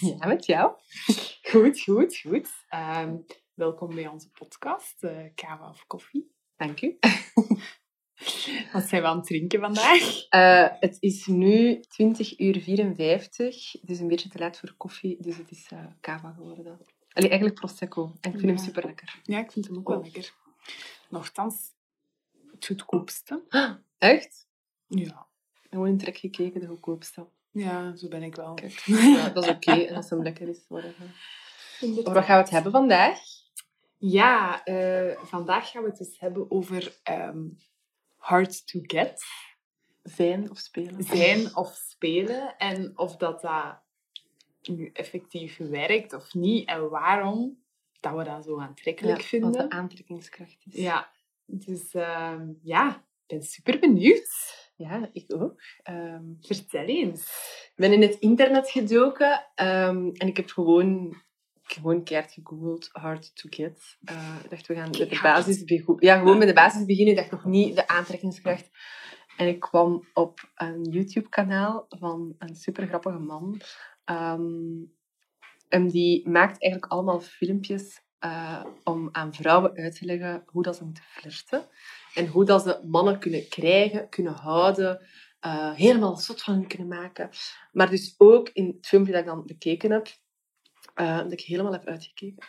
Ja, met jou. Goed, goed, goed. Ehm, welkom bij onze podcast, uh, Kava of Koffie. Dank u. Wat zijn we aan het drinken vandaag? Uh, het is nu 20 uur 54. Het is een beetje te laat voor koffie, dus het is uh, Kava geworden. Allee, eigenlijk Prosecco. En ik vind hem super lekker. Ja, ik vind hem ook wel lekker. Nochtans, het goedkoopste. Echt? Ja. Gewoon in trek gekeken, de goedkoopste. Ja, zo ben ik wel. Kijk, ja, dat is oké okay, als hem lekker is. Whatever. Over wat gaan we het hebben vandaag? Ja, uh, vandaag gaan we het dus hebben over um, hard to get. Zijn of spelen. Zijn of spelen. En of dat, dat nu effectief werkt of niet. En waarom dat we dat zo aantrekkelijk ja, vinden. Wat de aantrekkingskracht is. Ja, dus uh, ja, ben super benieuwd. Ja, ik ook. Um, Vertel eens. Ik ben in het internet gedoken um, en ik heb gewoon, gewoon keihard gegoogeld, hard to get. Uh, ik dacht, we gaan met de basis beginnen. Ja, gewoon met de basis beginnen. Ik dacht nog niet de aantrekkingskracht. En ik kwam op een YouTube-kanaal van een super grappige man. Um, en die maakt eigenlijk allemaal filmpjes uh, om aan vrouwen uit te leggen hoe dat ze moeten flirten. En hoe dat ze mannen kunnen krijgen, kunnen houden, uh, helemaal zot van hen kunnen maken. Maar dus ook in het filmpje dat ik dan bekeken heb, uh, dat ik helemaal heb uitgekeken,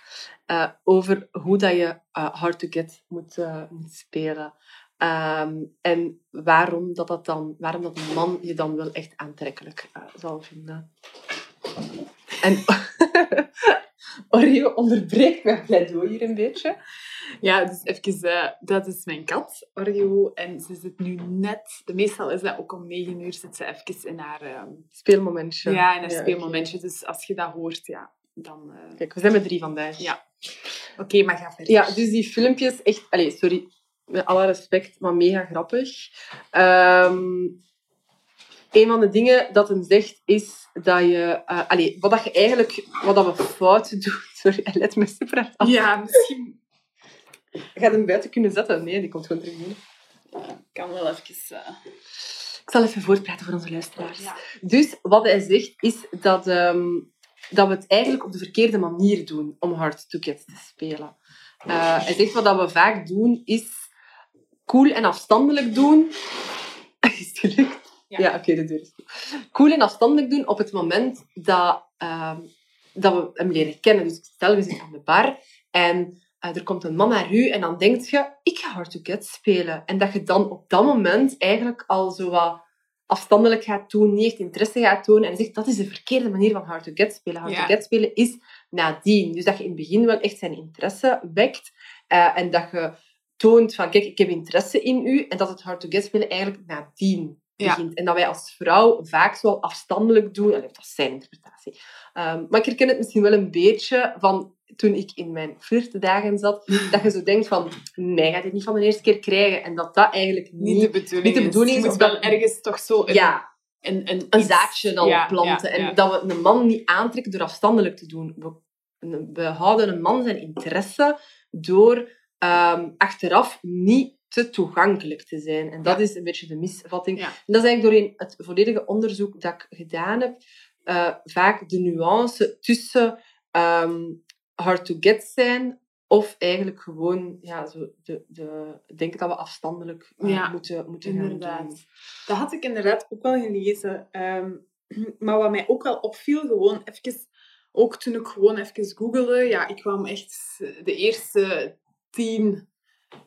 over hoe dat je hard to get moet, moet spelen. Um, en waarom dat, dat dan, waarom dat een man je dan wel echt aantrekkelijk zal vinden. En Oreo onderbreekt mijn pleidooi hier een beetje. Ja, dus even, uh, dat is mijn kat, Oreo. En ze zit nu net, de meestal is dat ook om negen uur, zit ze even in haar... Uh, speelmomentje. Ja, in haar ja, speelmomentje. Okay. Dus als je dat hoort, ja, dan... Uh... Kijk, we zijn met drie vandaag. Ja. Oké, okay, maar ga verder. Ja, dus die filmpjes, echt... Allez, sorry, met alle respect, maar mega grappig. Um, een van de dingen dat hem zegt is dat je... Uh, allez, wat dat je eigenlijk... Wat dat we fout doen... Sorry, hij let me super hard af. Ja, misschien... Je gaat hem buiten kunnen zetten. Nee, die komt gewoon terug binnen. Ik kan wel even... Uh... Ik zal even voortpraten voor onze luisteraars. Ja. Dus wat hij zegt is dat, um, dat we het eigenlijk op de verkeerde manier doen om hard to get te spelen. Uh, hij zegt wat dat we vaak doen is cool en afstandelijk doen. is het gelukt? Ja, oké, okay, de deur is toe. Cool en afstandelijk doen op het moment dat, uh, dat we hem leren kennen. Dus stel, we zitten aan de bar en uh, er komt een man naar u en dan denk je, ik ga hard to get spelen. En dat je dan op dat moment eigenlijk al zo wat afstandelijk gaat doen, niet echt interesse gaat tonen en zegt, dat is de verkeerde manier van hard to get spelen. Hard ja. to get spelen is nadien. Dus dat je in het begin wel echt zijn interesse wekt uh, en dat je toont van, kijk, ik heb interesse in u en dat het hard to get spelen eigenlijk nadien begint. En dat wij als vrouw vaak zo afstandelijk doen. Allee, dat is zijn interpretatie. Um, maar ik herken het misschien wel een beetje van toen ik in mijn flirtdagen zat, dat je zo denkt van, nee, je gaat dit niet van de eerste keer krijgen. En dat dat eigenlijk niet, niet de bedoeling, niet de bedoeling is. is. Je moet wel ergens toch zo een, ja, een, een, een zaadje dan ja, planten. Ja, en dat we een man niet aantrekken door afstandelijk te doen. We, we houden een man zijn interesse door um, achteraf niet te toegankelijk te zijn. En dat ja. is een beetje de misvatting. Ja. En dat is eigenlijk doorheen het volledige onderzoek dat ik gedaan heb, uh, vaak de nuance tussen um, hard to get zijn of eigenlijk gewoon ja, zo de, de, denken dat we afstandelijk uh, ja, moeten, moeten inderdaad. gaan doen. Dat had ik inderdaad ook wel gelezen. Um, maar wat mij ook wel opviel, gewoon even, ook toen ik gewoon even googelde, ja, ik kwam echt de eerste tien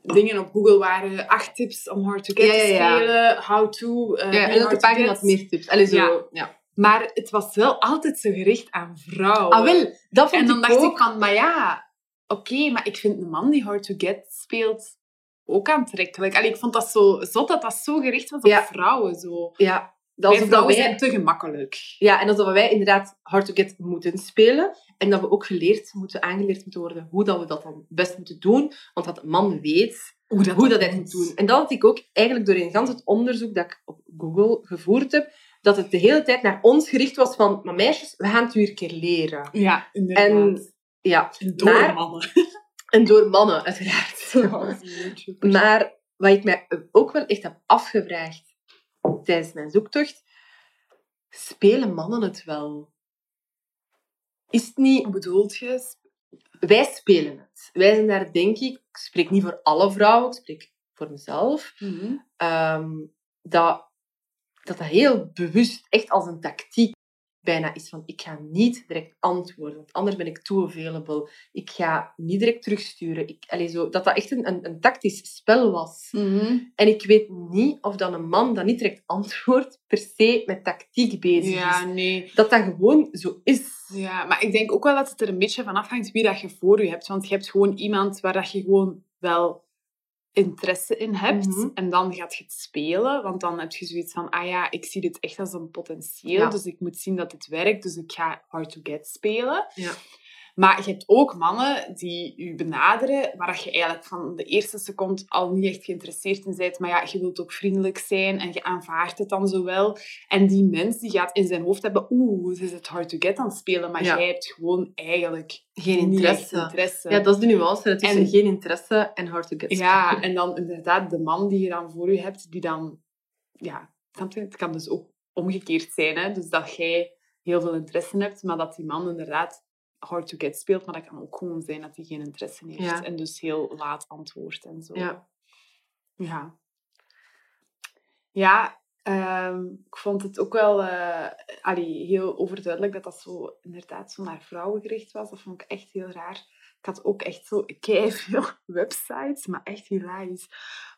dingen op Google waren acht tips om hard to get ja, te spelen, how to... Uh, ja, en elke pagina had meer tips. Allee, zo, ja. Maar het was wel altijd zo gericht aan vrouwen. Ah, wel, dat vond En dan ik dacht ook. ik van, maar ja, oké, okay, maar ik vind een man die hard to get speelt ook aantrekkelijk. Allee, ik vond dat zo zot dat dat zo gericht was op vrouwen. Zo. Ja, dat Wij dat wij, zijn te gemakkelijk. ja, en alsof wij inderdaad hard to get moeten spelen. En dat we ook geleerd moeten, aangeleerd moeten worden hoe dat we dat dan best moeten doen. Want dat man weet Hoe dat, hoe dat hij het moet doen. En dat had ik ook eigenlijk door in gans het onderzoek dat ik op Google gevoerd heb, dat het de hele tijd naar ons gericht was van, maar meisjes, we gaan het u een keer leren. Ja, inderdaad. En ja, En door maar- mannen. en door mannen, uiteraard. Maar wat ik mij ook wel echt heb afgevraagd tijdens mijn zoektocht, spelen mannen het wel? is het niet... Bedoelt je? Wij spelen het. Wij zijn daar, denk ik... Ik spreek niet voor alle vrouwen, ik spreek voor mezelf. ehm, dat, dat dat heel bewust, echt als een tactiek bijna is van ik ga niet direct antwoorden, want anders ben ik too available. Ik ga niet direct terugsturen. Ik, zo, dat dat echt een, een, een tactisch spel was. En ik weet niet of dan een man dat niet direct antwoordt per se met tactiek bezig Ja, is. nee. Dat dat gewoon zo is. Ja, maar ik denk ook wel dat het er een beetje van afhangt wie dat je voor je hebt. Want je hebt gewoon iemand waar dat je gewoon wel interesse in hebt. Mhm. En dan gaat je het spelen. Want dan heb je zoiets van, ah ja, ik zie dit echt als een potentieel. Ja. Dus ik moet zien dat het werkt. Dus ik ga hard to get spelen. Ja. Maar je hebt ook mannen die je benaderen, waar dat je eigenlijk van de eerste seconde al niet echt geïnteresseerd in bent. Maar ja, je wilt ook vriendelijk zijn en je aanvaardt het dan zo wel. En die mens die gaat in zijn hoofd hebben, oeh, ze is het hard to get aan het spelen. Maar Ja. jij hebt gewoon eigenlijk Geen interesse. interesse. Ja, dat is de nuance tussen En- geen interesse en hard to get. Ja, en dan inderdaad de man die je dan voor je hebt, die dan... Ja? Het kan dus ook omgekeerd zijn. Hè? Dus dat jij heel veel interesse hebt, maar dat die man inderdaad hard to get speelt. Maar dat kan ook gewoon zijn dat hij geen interesse heeft. Ja. En dus heel laat antwoordt en zo. Ja. Ja. Ja, ehm, ik vond het ook wel eh, allee, heel overduidelijk dat dat zo inderdaad zo naar vrouwen gericht was. Dat vond ik echt heel raar. Ik had ook echt zo veel websites, maar echt hilarisch.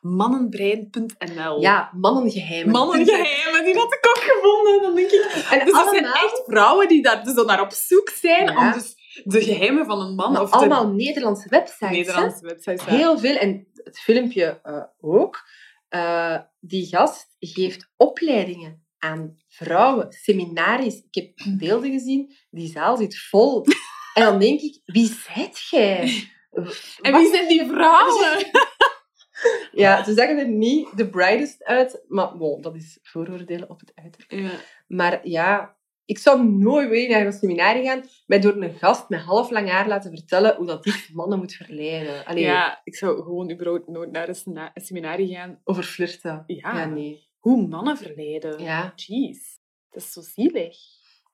Mannenbrein.nl Ja, mannengeheimen. Mannengeheimen, die had ik ook gevonden. Dan denk ik, En dus dat zijn echt vrouwen die daar dus dan naar op zoek zijn Ja. om dus de geheimen van een man maar of de allemaal Nederlandse websites. Nederlandse websites. ja. Heel veel. En het filmpje eh, ook. Eh, die gast geeft opleidingen aan vrouwen, seminaries. Ik heb beelden gezien. Die zaal zit vol. En dan denk ik, wie zijt jij? En wie zijn die vrouwen? Ja, ze zeggen er niet de brightest uit. Maar bon, dat is vooroordelen op het uiterlijk. Ja. Maar ja, ik zou nooit weer naar een seminarie gaan, mij door een gast met half lang haar laten vertellen hoe dat die mannen moet verleiden. Allee, ja, ik zou gewoon überhaupt nooit naar een seminarie gaan. over flirten. Ja. Ja, nee. Hoe mannen verleiden. Ja, Jeez, dat is zo zielig.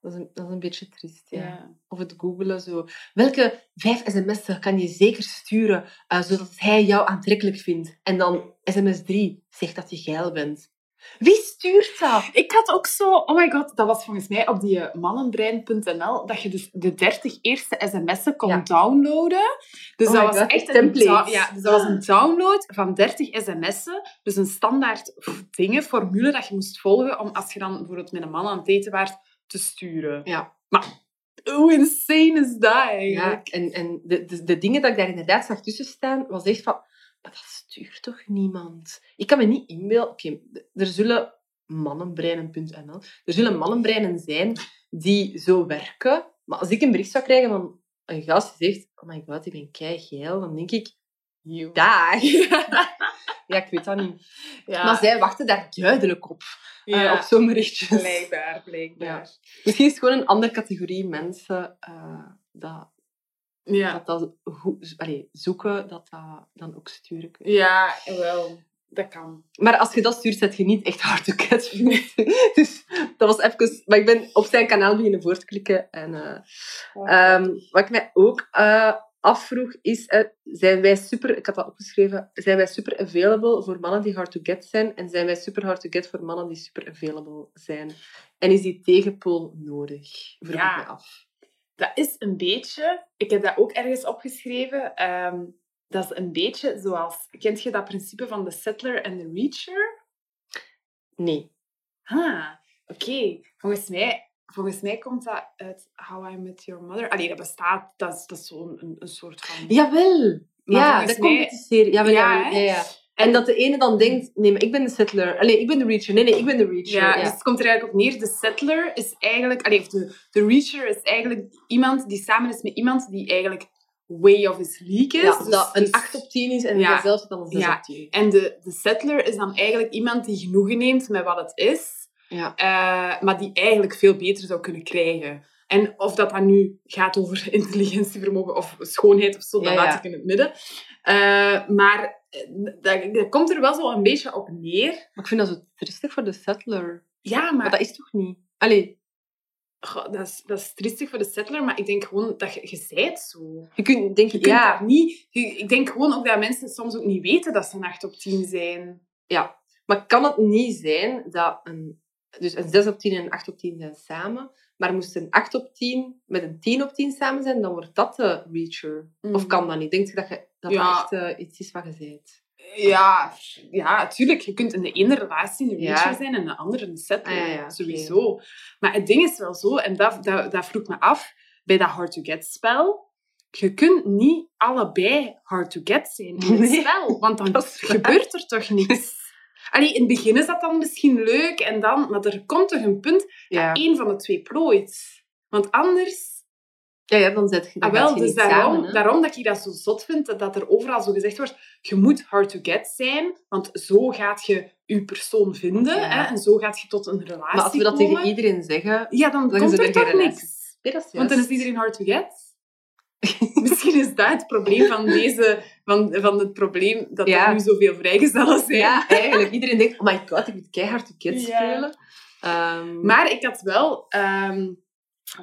dat is een, dat is een beetje triest, ja. Ja. Of het googelen zo. Welke vijf sms'en kan je zeker sturen, eh, zodat hij jou aantrekkelijk vindt? En dan sms 3, zeg dat je geil bent. Wie stuurt dat? Ik had ook zo... Oh my god, dat was volgens mij op die eh, mannenbrein.nl dat je dus de 30 eerste sms'en kon Ja. downloaden. Dus Oh dat was God, echt de een, ja, dus dat was een download van 30 sms'en. Dus een standaard dingen, formule dat je moest volgen om als je dan bijvoorbeeld met een man aan het daten waart, te sturen. Ja. Hoe insane is dat Ja, eigenlijk? en, en de, de, de dingen dat ik daar inderdaad zag tussen staan, was echt van... Maar dat stuurt toch niemand? Ik kan me niet inbeelden... Oké, er zullen mannenbreinen.nl... Er zullen mannenbreinen zijn die zo werken. Maar als ik een bericht zou krijgen van een gast die zegt... Oh my god, ik ben kei geil. Dan denk ik... You. Dag. ja, ik weet dat niet. Ja, Maar zij wachten daar duidelijk op. eh, op zo'n berichtjes. blijkbaar, blijkbaar. Misschien is het gewoon een andere categorie mensen eh, dat Ja. dat dat goed, zoeken, dat dat dan ook sturen. Ja, wel. Dat kan. Maar als je dat stuurt, zet je niet echt hard to get. Dus dat was even... Maar ik ben op zijn kanaal beginnen voor te klikken. En, ehm, wat ik mij ook eh, afvroeg, is... eh, zijn wij super... Ik had dat opgeschreven. Zijn wij super available voor mannen die hard to get zijn? En zijn wij super hard to get voor mannen die super available zijn? En is die tegenpool nodig? Vroeg Ja. ik me af. Dat is een beetje... Ik heb dat ook ergens opgeschreven. ehm, dat is een beetje zoals... Kent je dat principe van de settler en de reacher? Nee. Ah, oké. Volgens mij... Volgens mij komt dat uit How I Met Your Mother. Allee, dat bestaat. Dat is, dat is zo'n een, een soort van... Jawel! Maar ja, dat komt uit de serie. Jawel, Ja, jawel, ja, ja. En dat de ene dan denkt, nee, maar ik ben de settler. Allee, ik ben de reacher. Nee, nee, ik ben de reacher. Ja, Ja, dus het komt er eigenlijk op neer. De settler is eigenlijk... Allee, de, de reacher is eigenlijk iemand die samen is met iemand die eigenlijk way of his league is. Ja, Dus- dat een dus- 8 op 10 is en Ja. zelfs dan een 6 Ja. op 10. En de, de settler is dan eigenlijk iemand die genoegen neemt met wat het is, Ja. eh, maar die eigenlijk veel beter zou kunnen krijgen. En of dat dan nu gaat over intelligentievermogen of schoonheid of zo, dat laat ik in het midden. Eh, maar dat, dat komt er wel zo een beetje op neer. Maar ik vind dat zo tristig voor de settler. Ja, Maar maar dat is toch niet? Allee, goh, dat, is, dat is triestig voor de settler, maar ik denk gewoon dat je, je zei het zo. Je kunt, denk Je ik, kunt ja, dat niet... je- ik denk gewoon ook dat mensen soms ook niet weten dat ze een 8 op 10 zijn. ja. Maar kan het niet zijn dat een, dus een 6 op 10 en een 8 op 10 zijn samen, maar moest een 8 op 10 met een 10 op 10 samen zijn, dan wordt dat de reacher. Of kan dat niet? Denk je dat je, dat, Ja. echt eh, iets is wat je zei? Ja, ja, tuurlijk. Je kunt in de ene relatie een Ja. reacher zijn en in de andere een settler. Ah, ja. Sowieso. Maar het ding is wel zo, en dat, dat, dat vroeg me af, bij dat hard-to-get-spel, je kunt niet allebei hard-to-get zijn in het Nee. spel, want dan gebeurt er toch niks. Allee, in het begin is dat dan misschien leuk, en dan, maar er komt toch een punt Ja. dat één van de twee plooit. Want anders... Ja, ja, dan zet je, dan Ah, wel, je dus daarom, samen. daarom dat ik dat zo zot vind, dat, er overal zo gezegd wordt, je moet hard to get zijn, want zo gaat je je persoon vinden, Ja. hè, en zo gaat je tot een relatie Maar als we dat komen. tegen iedereen zeggen, Ja, dan, dan komt er toch niks. nee, Want dan is iedereen hard to get. Misschien is dat het probleem van deze... Van, van het probleem dat Ja. er nu zoveel vrijgezellen zijn. Ja, eigenlijk. Iedereen denkt, oh my god, ik moet keihard to kids Ja. spelen. Ehm, Maar ik had wel... ehm,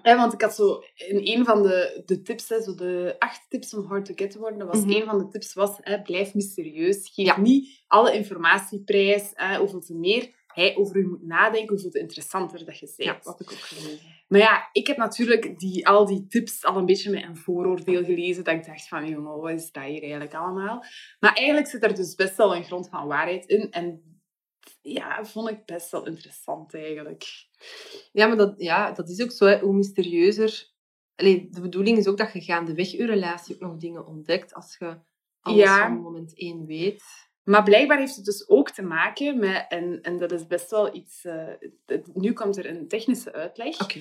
want ik had zo in een van de, de tips, hè, zo de acht tips om hard to get te worden, was Mhm. een van de tips was, hè, blijf mysterieus. Geef Ja. niet alle informatie prijs. Hè, hoeveel te meer hij over u moet nadenken, hoeveel te interessanter dat je bent. ja, dat ik ook gelezen. Maar ja, ik heb natuurlijk die, al die tips al een beetje met een vooroordeel gelezen. Dat ik dacht van, jongen, wat is dat hier eigenlijk allemaal? Maar eigenlijk zit er dus best wel een grond van waarheid in. En ja, vond ik best wel interessant eigenlijk. Ja, maar dat, ja, dat is ook zo. Hè. Hoe mysterieuzer... Allee, de bedoeling is ook dat je gaandeweg je relatie ook nog dingen ontdekt. Als je alles Ja. van moment één weet. Maar blijkbaar heeft het dus ook te maken met, en, en dat is best wel iets... eh, het- nu komt er een technische uitleg. Oké.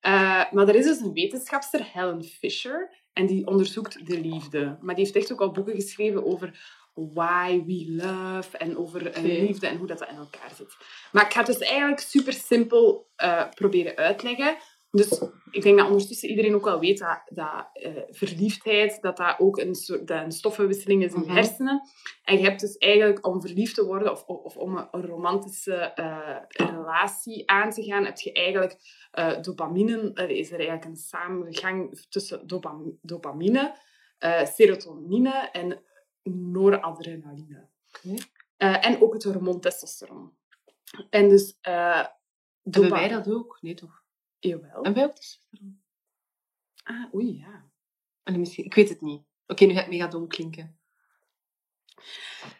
Eh, maar er is dus een wetenschapster, Helen Fisher, en die onderzoekt de liefde. Maar die heeft echt ook al boeken geschreven over why we love en over eh, liefde en hoe dat, dat in elkaar zit. Maar ik ga het dus eigenlijk super simpel eh, proberen uitleggen. Dus ik denk dat ondertussen iedereen ook wel weet dat, dat eh, verliefdheid dat dat ook een, soort, dat een stoffenwisseling is in je Mhm. hersenen. En je hebt dus eigenlijk om verliefd te worden of, of om een, een romantische eh, relatie aan te gaan, heb je eigenlijk eh, dopamine. Er is er eigenlijk een samengang tussen dopam- dopamine, serotonine en noradrenaline. En ook het hormoon testosteron. En dus... Hebben wij dat ook? Nee, toch? Jawel. Wij ook testosteron? Ah, oei, ja. Allee, misschien... Ik weet het niet. Oké, nu gaat het mega dom klinken.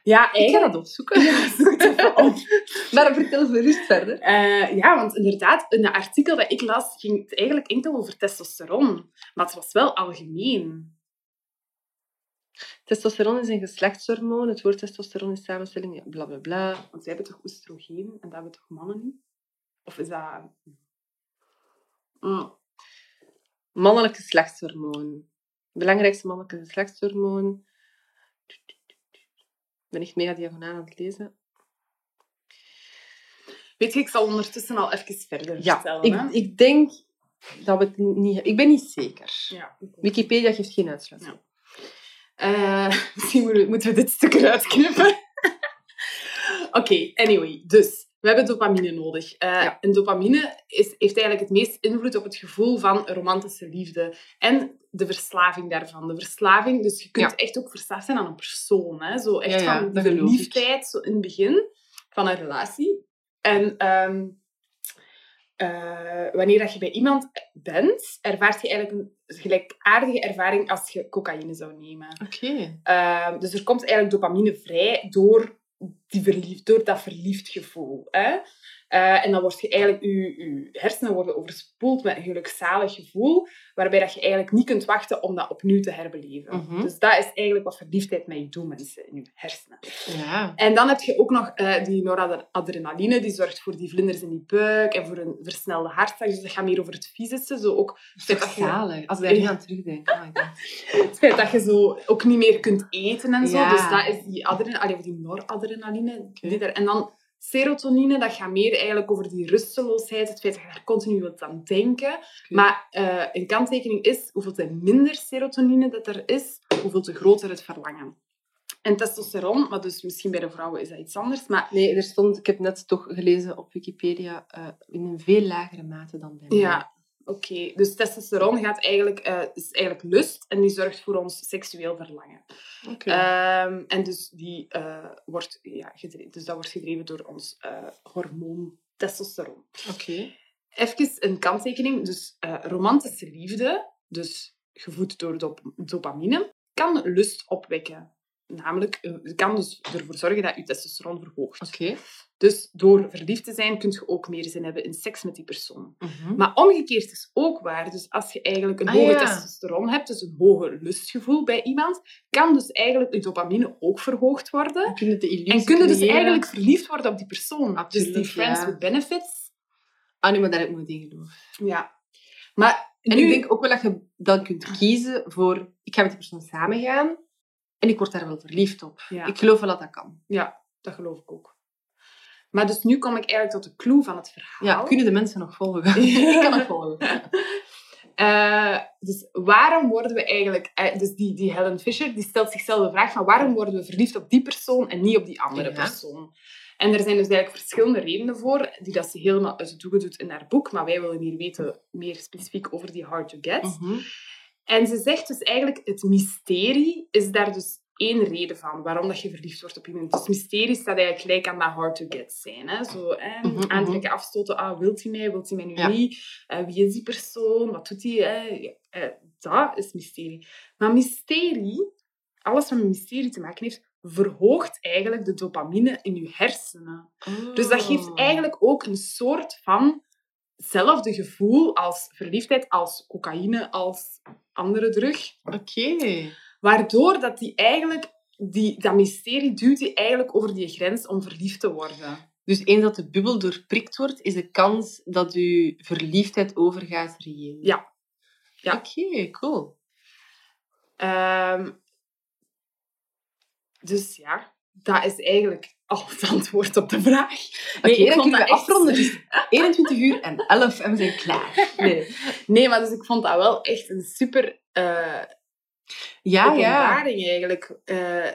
Ja, Ik ga dat opzoeken. Ja, zoek het even op. Maar vertel gerust verder. Eh, ja, want inderdaad, in het artikel dat ik las, ging het eigenlijk enkel over testosteron. Maar het was wel algemeen. Testosteron is een geslachtshormoon. Het woord testosteron is samenstelling, ja, bla bla bla. Want zij hebben toch oestrogeen en dat hebben toch mannen niet? Of is dat... Mm. Mannelijk geslachtshormoon. Belangrijkste mannelijke geslachtshormoon. Ik ben echt mega diagonaal aan het lezen. Weet je, ik zal ondertussen al even verder Ja, vertellen. hè. ik, ik denk dat we het niet... Ik ben niet zeker. Ja. Wikipedia geeft geen uitsluiting. Ja. Eh, misschien moeten we, moeten we dit stuk eruit knippen. Oké, anyway. Dus, we hebben dopamine nodig. Ja. En dopamine is, heeft eigenlijk het meest invloed op het gevoel van romantische liefde. En de verslaving daarvan. De verslaving, dus je kunt Ja. echt ook verslaafd zijn aan een persoon. Hè? Zo echt Ja, van ik. verliefdheid zo in het begin van een relatie. En ehm, eh, wanneer dat je bij iemand bent, ervaart je eigenlijk een gelijkaardige ervaring als je cocaïne zou nemen. Oké. Ehm, dus er komt eigenlijk dopamine vrij door, die verliefd, door dat verliefd gevoel. Hè? Eh, en dan wordt je eigenlijk, je, je hersenen worden overspoeld met een gelukzalig gevoel, waarbij dat je eigenlijk niet kunt wachten om dat opnieuw te herbeleven. Mhm. Dus dat is eigenlijk wat verliefdheid met je doet, mensen, in je hersenen. Ja. En dan heb je ook nog eh, die noradrenaline, die zorgt voor die vlinders in die buik en voor een versnelde hartslag. Dus dat gaat meer over het fysische. Zo ook zalig. Als daar nu aan terugdenk. Oh het feit dat je zo ook niet meer kunt eten en zo. Ja. Dus dat is die, adrenaline, allee, of die noradrenaline. Die er- En dan serotonine, dat gaat meer eigenlijk over die rusteloosheid. Het feit dat je daar continu wilt aan denken. Maar eh, een kanttekening is, hoeveel te minder serotonine dat er is, hoeveel te groter het verlangen. En testosteron, maar dus misschien bij de vrouwen is dat iets anders. Maar Nee, er stond, ik heb net toch gelezen op Wikipedia, eh, in een veel lagere mate dan bij mij. ja, oké. Dus testosteron gaat eigenlijk, eh, is eigenlijk lust en die zorgt voor ons seksueel verlangen. Oké. Ehm, en dus, die, eh, wordt, ja, gedreven, dus dat wordt gedreven door ons eh, hormoon testosteron. Oké. Even een kanttekening. Dus romantische liefde, dus gevoed door dop- dopamine, kan lust opwekken. Namelijk, eh, het kan dus ervoor zorgen dat je testosteron verhoogt. Oké. Dus door verliefd te zijn, kun je ook meer zin hebben in seks met die persoon. Mhm. Maar omgekeerd is ook waar. Dus als je eigenlijk een Ah, hoge ja. testosteron hebt, dus een hoger lustgevoel bij iemand, kan dus eigenlijk je dopamine ook verhoogd worden. Dan kun je de En kun je dus eigenlijk verliefd worden op die persoon. Absoluut, dus die friends ja. with benefits. Ah, nee, maar daar heb ik nooit in geloofd. Ja. Maar En nu- ik denk ook wel dat je dan kunt kiezen voor... Ik ga met die persoon samengaan en ik word daar wel verliefd op. Ja. Ik geloof wel dat dat kan. Ja, dat geloof ik ook. Maar dus nu kom ik eigenlijk tot de clue van het verhaal. Ja, kunnen de mensen nog volgen? ik kan nog volgen. Eh, dus waarom worden we eigenlijk... eh, dus die, die Helen Fisher die stelt zichzelf de vraag van waarom worden we verliefd op die persoon en niet op die andere Ja. persoon? En er zijn dus eigenlijk verschillende redenen voor, die dat ze helemaal uit het doeken doet in haar boek. Maar wij willen hier weten meer specifiek over die hard to get. Mhm. En ze zegt dus eigenlijk, het mysterie is daar dus één reden van waarom dat je verliefd wordt op iemand. Dus mysterie staat eigenlijk gelijk aan dat hard to get zijn. Hè? Zo, hè? Mhm, aantrekken, afstoten. Ah, wilt hij mij? Wilt hij mij nu Ja. niet? Eh, wie is die persoon? Wat doet hij? Eh, dat is mysterie. Maar mysterie, alles wat met mysterie te maken heeft, verhoogt eigenlijk de dopamine in je hersenen. Dus dat geeft Oh. eigenlijk ook een soort van hetzelfde gevoel als verliefdheid, als cocaïne, als andere drug. Oké. Waardoor dat die eigenlijk, die, dat mysterie duwt die eigenlijk over die grens om verliefd te worden. Dus eens dat de bubbel doorprikt wordt, is de kans dat uw verliefdheid overgaat reëel. Ja. Ja. Oké, cool. Ehm, dus ja, dat is eigenlijk al het antwoord op de vraag. Oké, ik dan vond dat echt- afronden. Is 21 uur en 11 en we zijn klaar. Nee. Nee, maar dus ik vond dat wel echt een super eh Ja, ja. eigenlijk.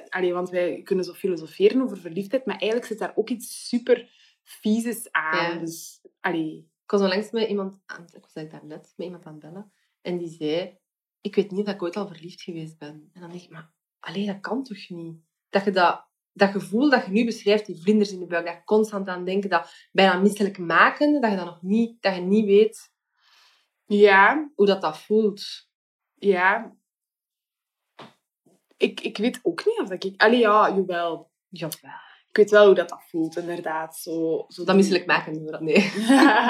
Allee, want wij kunnen zo filosoferen over verliefdheid, maar eigenlijk zit daar ook iets super vieses aan. Ja. Dus, allee, Ik was onlangs met iemand aan, ik was eigenlijk daarnet met iemand aan het bellen. En die zei, ik weet niet dat ik ooit al verliefd geweest ben. En dan denk ik, maar allee, dat kan toch niet? Dat je dat, dat gevoel dat je nu beschrijft, die vlinders in de buik, dat je constant aan denken, dat bijna misselijk maken, dat je dat nog niet, dat je niet weet ja, hoe dat, dat voelt. ja. Ik, ik weet ook niet of dat ik... Allee, ja, jawel. Jawel. Ik weet wel hoe dat, dat voelt, inderdaad. Zo, zo Dat misselijk maken doen we dat, nee.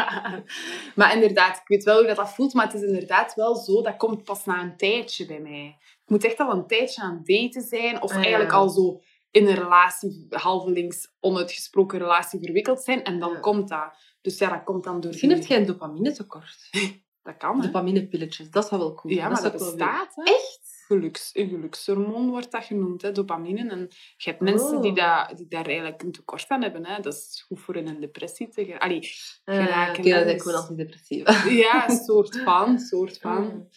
maar inderdaad, ik weet wel hoe dat, dat voelt, maar het is inderdaad wel zo, dat komt pas na een tijdje bij mij. Ik moet echt al een tijdje aan het daten zijn, of Ah, ja. eigenlijk al zo in een relatie, halvelings onuitgesproken relatie verwikkeld zijn, en dan Ja. komt dat. Dus ja, dat komt dan door Misschien heb jij een dopaminetekort. Dat kan? Dopaminepilletjes, dat zou wel cool Ja, maar dat wel bestaat, hè? Echt? Geluks, een gelukshormoon wordt dat genoemd, hè, dopamine. En je hebt mensen die, Oh. dat, die daar eigenlijk een tekort aan hebben. Hè. Dat is goed voor in een depressie te geraken. Allee, Uh, Geraken, Oké, hè, dat is dus- gewoon antidepressiva. ja, een soort van, soort van.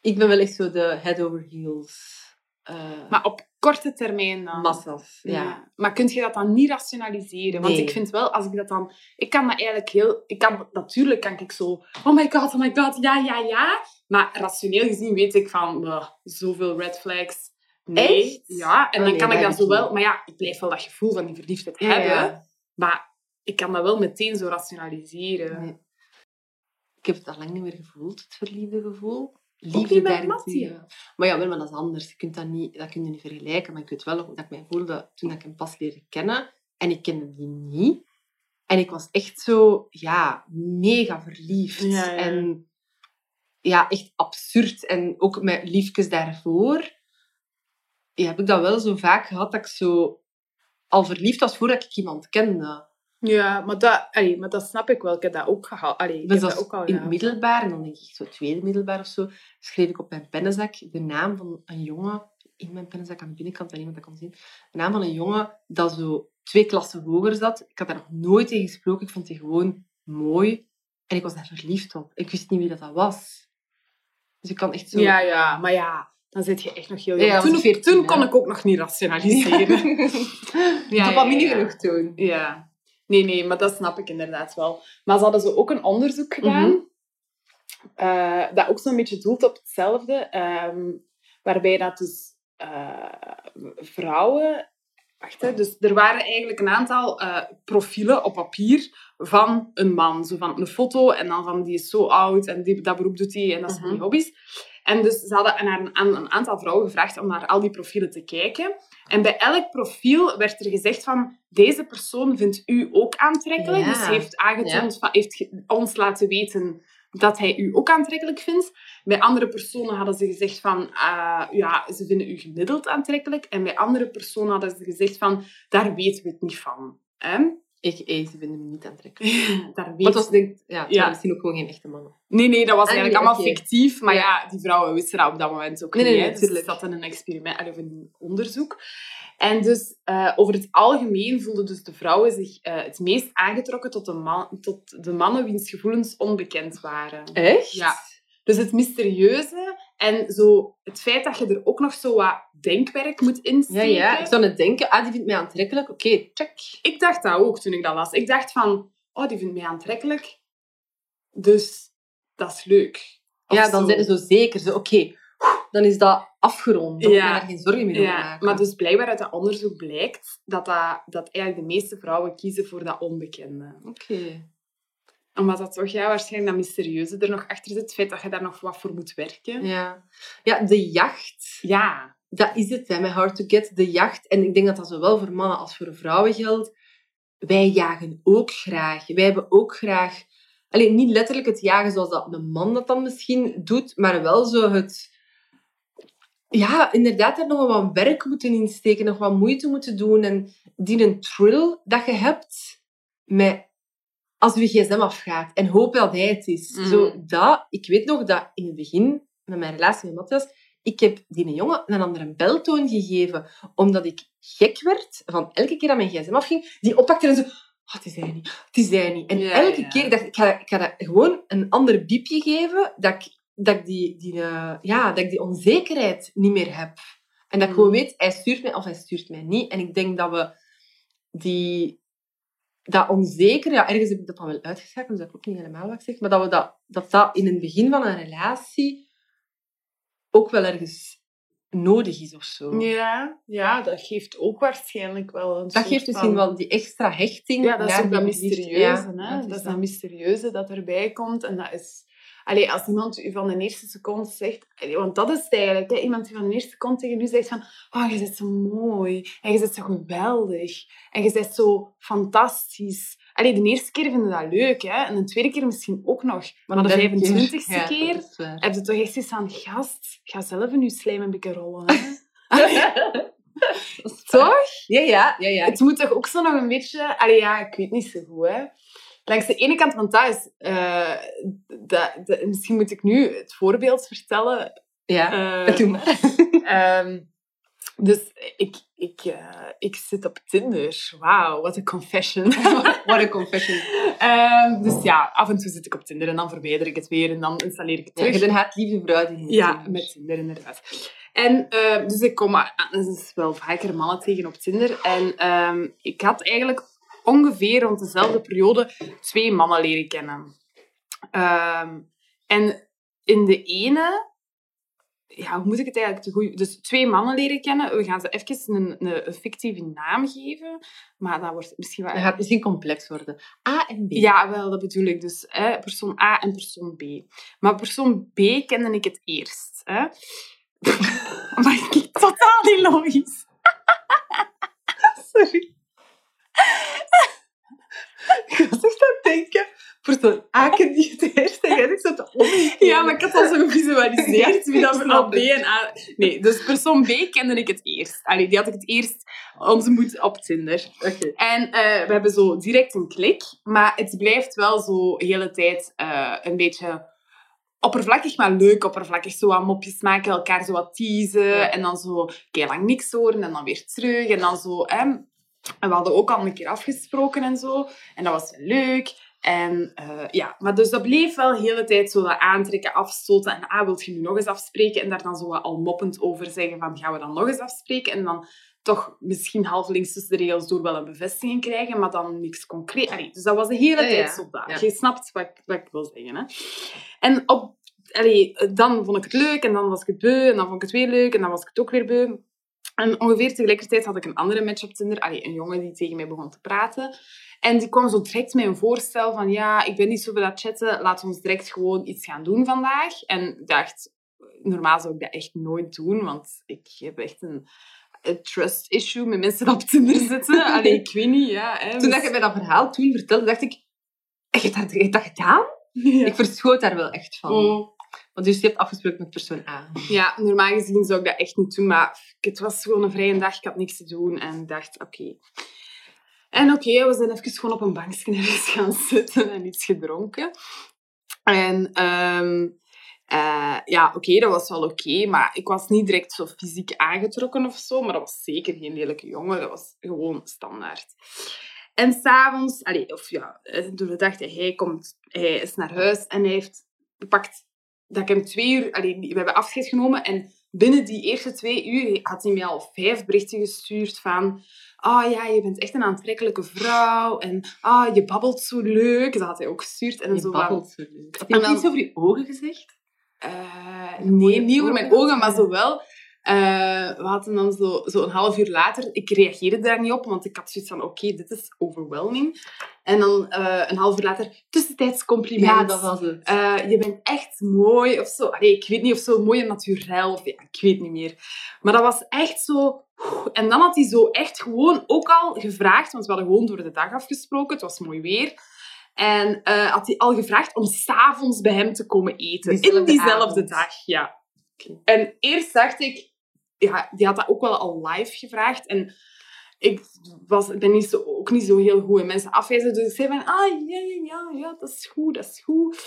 Ik ben wel echt zo de head over heels. Eh Maar op korte termijn dan. massas. Ja. Ja. Maar kun je dat dan niet rationaliseren? Want Nee. ik vind wel, als ik dat dan... Ik kan dat eigenlijk heel... Ik kan, natuurlijk kan ik zo... Oh my god, oh my god, ja, ja, ja. Maar rationeel gezien weet ik van... "Ugh, zoveel red flags. Nee. Echt? Ja, en Oh, dan nee, kan ik dat zo wel... Maar ja, ik blijf wel dat gevoel van die verliefdheid Ja, hebben. ja. Maar ik kan dat wel meteen zo rationaliseren. Nee. Ik heb het al lang niet meer gevoeld, het verliefde gevoel. Liefde daarentegen. Maar ja, wel, maar dat is anders. Je kunt dat, niet, dat kun je niet vergelijken. Maar ik weet wel dat ik mij voelde toen ik hem pas leerde kennen. En ik kende die niet. En ik was echt zo, ja, mega verliefd. Ja, ja. En ja, echt absurd. En ook met liefjes daarvoor ja, heb ik dat wel zo vaak gehad dat ik zo al verliefd was voordat ik iemand kende. Ja, maar dat, allee, maar dat snap ik wel. Ik heb dat ook gehad. Allee, ik Ik heb dat ook al in het middelbaar, en dan denk ik zo tweede middelbaar of zo, schreef ik op mijn pennenzak de naam van een jongen, in mijn pennenzak aan de binnenkant, dat niemand dat kon zien, de naam van een jongen dat zo twee klassen hoger zat. Ik had daar nog nooit tegen gesproken, ik vond die gewoon mooi. En ik was daar verliefd op. Ik wist niet wie dat, dat was. Dus ik kan echt zo... Ja, ja, maar ja, dan zit je echt nog heel jong. ja, toen was 14, toen kon ik ook nog niet rationaliseren. Ja, ja, ja. genoeg toen. ja. Nee, nee, maar dat snap ik inderdaad wel. Maar ze hadden zo ook een onderzoek gedaan. Mhm. eh, dat ook zo'n beetje doelt op hetzelfde. ehm, waarbij dat dus eh, vrouwen... Wacht, hè, dus er waren eigenlijk een aantal eh, profielen op papier van een man. Zo van een foto en dan van die is zo oud en die, dat beroep doet hij en dat zijn die Mhm. hobby's. En dus ze hadden aan, aan een aantal vrouwen gevraagd om naar al die profielen te kijken. En bij elk profiel werd er gezegd van, deze persoon vindt u ook aantrekkelijk. Ja. Dus heeft aangetoond, heeft ons laten weten dat hij u ook aantrekkelijk vindt. Bij andere personen hadden ze gezegd van, ah, ja, ze vinden u gemiddeld aantrekkelijk. En bij andere personen hadden ze gezegd van, daar weten we het niet van. Hè? Ik, ze vinden me niet aantrekkelijk. daar weet was denk, ja, misschien ook gewoon geen echte mannen. Nee, nee, dat was Ah, eigenlijk nee, allemaal fictief. Maar Ja. ja. die vrouwen wisten dat op dat moment ook Nee, niet. nee, nee, dus dat in een experiment, of een onderzoek. En dus eh, over het algemeen voelden dus de vrouwen zich eh, het meest aangetrokken tot de, man, tot de mannen wiens gevoelens onbekend waren. Echt? Ja. Dus het mysterieuze en zo het feit dat je er ook nog zo wat denkwerk moet Ja, insteken. ja. Ik zou net denken, ah, die vindt mij aantrekkelijk. Oké, check. Ik dacht dat ook toen ik dat las. Ik dacht van, oh, die vindt mij aantrekkelijk. Dus dat is leuk. Of Ja, dan zo. zijn ze zo zeker. Zo, oké, dan is dat afgerond. Dan moet je Ja. daar geen zorgen meer over Ja, maken. maar dus blijkbaar uit dat onderzoek blijkt dat, dat, dat eigenlijk de meeste vrouwen kiezen voor dat onbekende. Oké. Omdat dat toch ja, waarschijnlijk dat mysterieuze er nog achter zit. Het feit dat je daar nog wat voor moet werken. Ja. ja, de jacht. Ja. Dat is het, hè, met Hard to Get. De jacht. En ik denk dat dat zowel voor mannen als voor vrouwen geldt. Wij jagen ook graag. Wij hebben ook graag... Alleen niet letterlijk het jagen zoals dat een man dat dan misschien doet, maar wel zo het... Ja, inderdaad, daar nog wat werk moeten insteken, nog wat moeite moeten doen. En die een thrill dat je hebt met... Als je gsm afgaat en hoop dat hij het is. Mm. Zo, dat, ik weet nog dat in het begin, met mijn relatie met Matthias, ik heb die jongen een andere beltoon gegeven, omdat ik gek werd van elke keer dat mijn gsm afging, die oppakte en zo... Oh, het is hij niet, het is hij niet. En Ja, elke ja. keer dacht ik, ik ga, ik ga dat gewoon een ander biepje geven, dat ik, dat ik, die, die, eh, ja, dat ik die onzekerheid niet meer heb. En dat ik Mm. gewoon weet, hij stuurt mij of hij stuurt mij niet. En ik denk dat we die, dat onzeker, ja, ergens heb ik dat dan wel uitgeschakeld, dus dat ik ook niet helemaal wat ik zeg, maar dat we dat, dat, dat in het begin van een relatie ook wel ergens nodig is of zo. Ja, ja, dat geeft ook waarschijnlijk wel een Dat geeft misschien van- wel die extra hechting. Ja, dat is ook dat mysterieuze. Ja, hè? dat Dat is dat. mysterieuze dat erbij komt. En dat is... Allee, als iemand u van de eerste seconde zegt... allee, want dat is het eigenlijk. Hè? Iemand die van de eerste seconde tegen u zegt van... Oh, je bent zo mooi. En je bent zo geweldig. En je bent zo fantastisch. Allee, de eerste keer vinden dat leuk. Hè? En de tweede keer misschien ook nog. Maar de derde keer- 25ste Ja, keer... Heb je toch echt iets aan gast? Ga zelf in je slijm een beetje rollen. Hè? toch? Ja, ja, ja. ja. Het moet toch ook zo nog een beetje... Allee, ja, ik weet niet zo goed, hè. Langs de ene kant, want dat is... eh, dat, dat- misschien moet ik nu het voorbeeld vertellen. Ja, Eh, doe maar. ehm, dus ik, ik, eh, ik zit op Tinder. Wauw, wat een confession. What a confession. Ehm, dus ja, af en toe zit ik op Tinder en dan verwijder ik het weer en dan installeer ik het Ja, terug. je bent een haatlieve vrouw die Ja, Tinder. met Tinder inderdaad. En dus ik kom a- dus wel vaker mannen tegen op Tinder. En ehm, ik had eigenlijk ongeveer rond dezelfde periode twee mannen leren kennen. Ehm, en in de ene... Ja, hoe moet ik het eigenlijk te goed... Dus twee mannen leren kennen. We gaan ze even een, een, een fictieve naam geven. Maar dat wordt misschien wel... Dat gaat misschien complex worden. A en B. Ja, wel, dat bedoel ik. Dus hè, persoon A en persoon B. Maar persoon B kende ik het eerst. Hè. maar ik totaal niet logisch. Sorry. Ik was echt aan het denken. Persoon A kent die het eerst en jij zegt dat omgekeerd. Ja, maar ik had al zo gevisualiseerd wie dat ik van B en A... Nee, dus persoon B kende ik het eerst. Allee, die had ik het eerst ontmoet op Tinder. En eh, we hebben zo direct een klik, maar het blijft wel zo de hele tijd eh, een beetje oppervlakkig, maar leuk oppervlakkig. Zo wat mopjes maken, elkaar zo wat teasen Ja. en dan zo keer lang niks horen en dan weer terug en dan zo... Hè. En we hadden ook al een keer afgesproken en zo. En dat was leuk. En eh, ja, maar dus dat bleef wel de hele tijd zo dat aantrekken, afstoten. En ah, wilt je nu nog eens afspreken? En daar dan zo wat al moppend over zeggen van, gaan we dan nog eens afspreken? En dan toch misschien halvelings tussen de regels door wel een bevestiging krijgen, maar dan niks concreet. Allee, dus dat was de hele Ja, tijd zo dat. Ja. Je snapt wat ik, wat ik wil zeggen. Hè? En op allee, dan vond ik het leuk en dan was ik het beu en dan vond ik het weer leuk en dan was ik het ook weer beu. En ongeveer tegelijkertijd had ik een andere match op Tinder. Allee, een jongen die tegen mij begon te praten. En die kwam zo direct met een voorstel van ja, ik ben niet zo veel aan het chatten, laten we ons direct gewoon iets gaan doen vandaag. En ik dacht, normaal zou ik dat echt nooit doen, want ik heb echt een, een trust issue met mensen die op Tinder zitten. Allee, ik weet niet, ja. Hè, Toen dus- dat je mij dat verhaal toen vertelde, dacht ik... Heb je dat, heb je dat gedaan? Ja. Ik verschoot daar wel echt van. Oh. Want dus je hebt afgesproken met persoon A. Ja, normaal gezien zou ik dat echt niet doen, maar het was gewoon een vrije dag, ik had niks te doen en dacht, oké. En oké, we zijn even gewoon op een bankje gaan zitten en iets gedronken. En ehm, eh, ja, oké, dat was wel oké, maar ik was niet direct zo fysiek aangetrokken of zo, maar dat was zeker geen lelijke jongen, dat was gewoon standaard. En s'avonds, of ja, door de dag, hij komt, hij is naar huis en hij heeft gepakt dat ik hem twee uur... Allee, we hebben afscheid genomen en binnen die eerste twee uur had hij mij al vijf berichten gestuurd van... Ah ja, je bent echt een aantrekkelijke vrouw. En ah, je babbelt zo leuk. Dat had hij ook gestuurd. En Je zo babbelt zo leuk. Had je iets over je ogen gezegd? eh, nee, niet over mijn ogen. maar zo Eh, we hadden dan zo, zo een half uur later... Ik reageerde daar niet op, want ik had zoiets van... Oké, dit is overwhelming. En dan eh, een half uur later... Tussentijds compliment. Ja, dat was het. Eh, je bent echt mooi of zo. Allee, ik weet niet of zo mooi en naturel. Of, ja, ik weet niet meer. Maar dat was echt zo... En dan had hij zo echt gewoon ook al gevraagd, want we hadden gewoon door de dag afgesproken. Het was mooi weer. En had hij al gevraagd om s'avonds bij hem te komen eten. Diezelfde in diezelfde avond. dag, ja. En eerst dacht ik... Ja, die had dat ook wel al live gevraagd. En ik was, ben niet zo, ook niet zo heel goed in mensen afwijzen. Dus ik zei van, ah, ja, ja, ja, ja, dat is goed, dat is goed.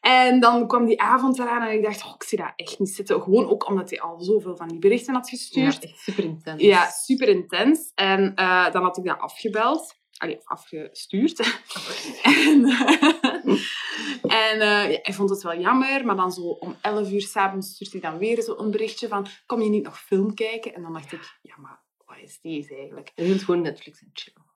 En dan kwam die avond eraan en ik dacht, oh, ik zie dat echt niet zitten. Gewoon ook omdat hij al zoveel van die berichten had Ja, gestuurd. echt super intens. Ja, super intens. En eh, dan had ik dat afgebeld. Allee, afgestuurd. en en eh, ja, hij vond het wel jammer, maar dan zo om 11 uur s'avonds stuurt hij dan weer zo een berichtje van kom je niet nog film kijken? En dan dacht ik, ja, maar wat is deze eigenlijk? Je wilt gewoon Netflix en chillen.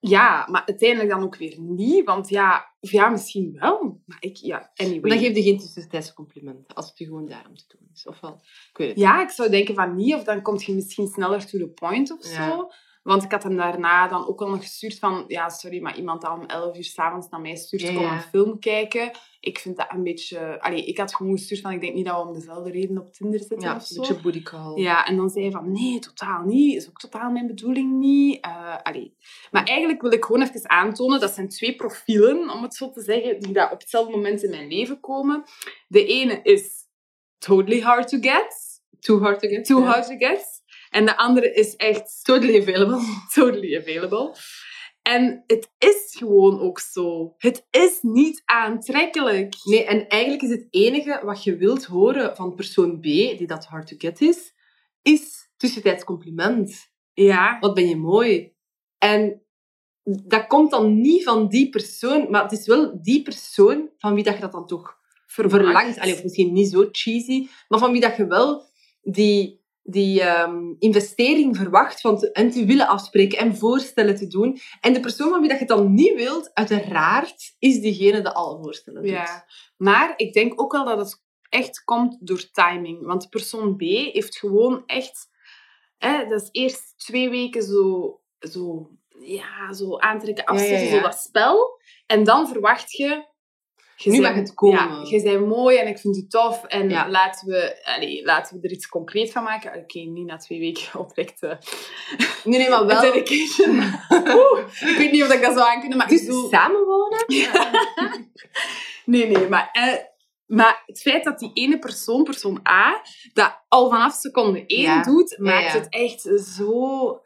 Ja, maar uiteindelijk dan ook weer niet, want ja, of ja, misschien wel. Maar ik, ja, anyway. Maar dan geef je geen tussentijdse complimenten, als het je gewoon daarom te doen is. Of wel? Ik weet het Ja, ik zou denken van niet, of dan kom je misschien sneller to the point of Ja. zo. Want ik had hem daarna dan ook al nog gestuurd van, ja, sorry, maar iemand dat om 11 uur s'avonds naar mij stuurt, Ja, kom ja. een film kijken. Ik vind dat een beetje... Allee, ik had gewoon gestuurd van, ik denk niet dat we om dezelfde reden op Tinder zitten Ja, of een zo. beetje booty call. Ja, en dan zei hij van, nee, totaal niet. Is ook totaal mijn bedoeling niet. Allee. Maar eigenlijk wil ik gewoon even aantonen, dat zijn twee profielen, om het zo te zeggen, die daar op hetzelfde moment in mijn leven komen. De ene is totally hard to get. Too hard to get. Too hard to get. En de andere is echt Totally available. totally available. En het is gewoon ook zo. Het is niet aantrekkelijk. Nee, en eigenlijk is het enige wat je wilt horen van persoon B, die dat hard to get is, is tussentijds compliment. Ja. Wat ben je mooi. En dat komt dan niet van die persoon, maar het is wel die persoon van wie dat je dat dan toch verlangt. Allee, of misschien niet zo cheesy, maar van wie dat je wel die, die ehm, investering verwacht van te, en te willen afspreken en voorstellen te doen. En de persoon van wie dat je het dan niet wilt, uiteraard, is diegene die alle voorstellen doet. Ja. Maar ik denk ook wel dat het echt komt door timing. Want persoon B heeft gewoon echt... Hè, dat is eerst twee weken zo... zo ja, zo aantrekken, Ja, ja, afzetten, ja. zo dat spel. En dan verwacht je... je Nu mag het komen. Ja, je bent mooi en ik vind je tof. En Ja. laten, we, allee, laten we er iets concreet van maken. Oké, niet na twee weken oprecht... eh, Nee, nee, maar wel... dedication. Oeh, ik weet niet of ik dat zou aankunnen, maar Dus bedoel... samenwonen? Nee, nee, maar, eh, maar het feit dat die ene persoon, persoon A, dat al vanaf seconde één Ja. doet, Ja, maakt het echt zo...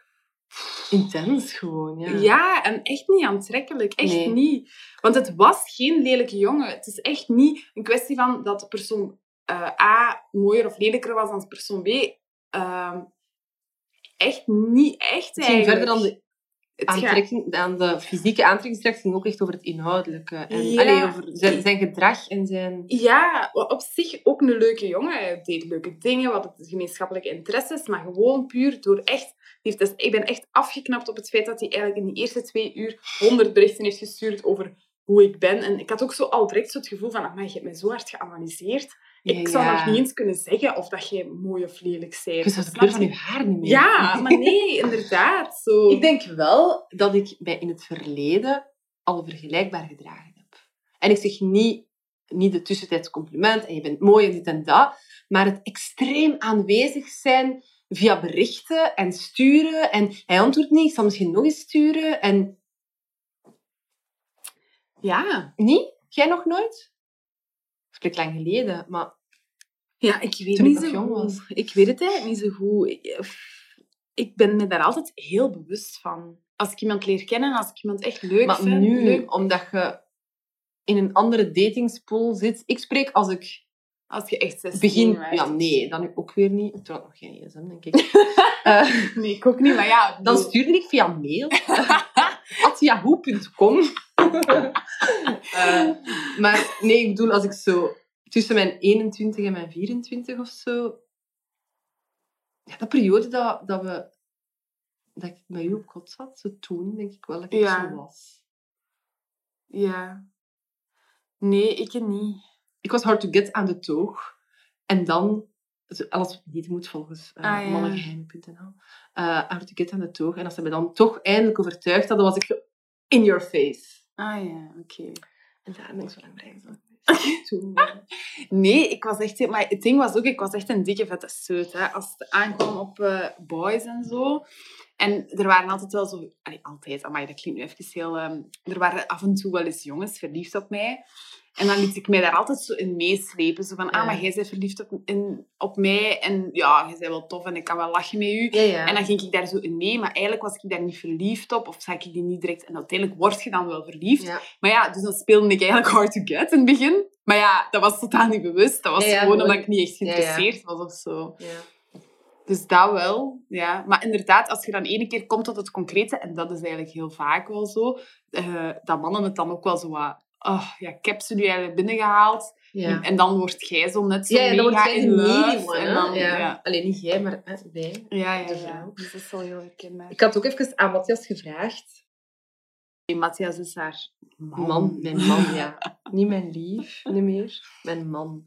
Intens gewoon, ja. Ja. en echt niet aantrekkelijk. Echt Nee. niet. Want het was geen lelijke jongen. Het is echt niet een kwestie van dat de persoon eh, A mooier of lelijker was dan persoon B. Ehm, echt niet echt ging eigenlijk. verder dan de, aantrekking, dan de fysieke aantrekkingskracht. Het ging ook echt over het inhoudelijke. En, Ja. allee, over zijn, zijn gedrag en zijn... Ja, op zich ook een leuke jongen. Hij deed leuke dingen, wat het gemeenschappelijke interesses, maar gewoon puur door echt... heeft- dus ik ben echt afgeknapt op het feit dat hij eigenlijk in die eerste twee uur honderd berichten heeft gestuurd over hoe ik ben. En ik had ook zo al direct zo het gevoel van, maar je hebt me zo hard geanalyseerd. Ik zou Ja. nog niet eens kunnen zeggen of dat je mooi of lelijk bent. Je zou de kleur van je? je haar niet meer. Ja, maar nee, inderdaad. Zo. Ik denk wel dat ik mij in het verleden al vergelijkbaar gedragen heb. En ik zeg niet, niet de tussentijds compliment en je bent mooi en dit en dat, maar het extreem aanwezig zijn via berichten en sturen. En hij antwoordt niet, ik zal misschien nog eens sturen. En Ja. niet? Jij nog nooit? Dat lang geleden, maar Ja, ik weet Toen niet zo jong goed. was. Ik weet het eigenlijk niet zo goed. Ik, eh, ik ben me daar altijd heel bewust van. Als ik iemand leer kennen, als ik iemand echt leuk Maar vind... nu, leuk- omdat je in een andere datingspool zit... Ik spreek als ik als je echt 16 begin... werd. Ja, nee, dan ook weer niet. Ik had nog geen gsm, denk ik. Eh, Nee, ik ook niet, maar ja... dan bedoel- stuurde ik via mail. at yahoo.com. Eh, maar nee, ik bedoel, als ik zo tussen mijn 21 en mijn 24 of zo... Ja, dat periode dat, dat we... Dat ik met u op kot zat, zo toen, denk ik wel dat ik Ja. zo was. Ja. Nee, ik niet. Ik was hard to get aan de toog. En dan, alles niet moet volgens uh, Ah, hard to get aan de toog. En als ze me dan toch eindelijk overtuigd hadden, was ik in your face. Ah ja, oké. En daar ben ik zo lang eh, Nee, ik was echt... Maar het ding was ook, ik was echt een dikke vette seut. Hè, als het aankwam op eh, boys en zo. En er waren altijd wel zo... Allee, altijd, maar dat klinkt nu even heel... ehm, er waren af en toe wel eens jongens verliefd op mij. En dan liet ik mij daar altijd zo in meeslepen. Zo van, Ja. ah, maar jij bent verliefd op, in, op mij. En ja, jij bent wel tof en ik kan wel lachen met u. ja, ja. En dan ging ik daar zo in mee, maar eigenlijk was ik daar niet verliefd op. Of zag ik die niet direct... En uiteindelijk word je dan wel verliefd. Maar ja, dus dan speelde ik eigenlijk hard to get in het begin. Maar ja, dat was totaal niet bewust. Dat was gewoon omdat ik niet echt geïnteresseerd was of zo. ja. Dus dat wel, ja. Maar inderdaad, als je dan ene keer komt tot het concrete, en dat is eigenlijk heel vaak wel zo, eh, dat mannen het dan ook wel zo wat... Oh, ja, ik heb ze nu eigenlijk binnengehaald. ja. En dan word jij zo net zo Ja, ja, dan jij in one, en hè? dan, ja. ja. Alleen niet jij, maar wij. Ja, ja, ja. Dus dat is wel heel herkenbaar. Ik had ook even aan Matthias gevraagd. Matthias is haar man. Man, mijn man, ja. Niet mijn lief, niet meer. Mijn man.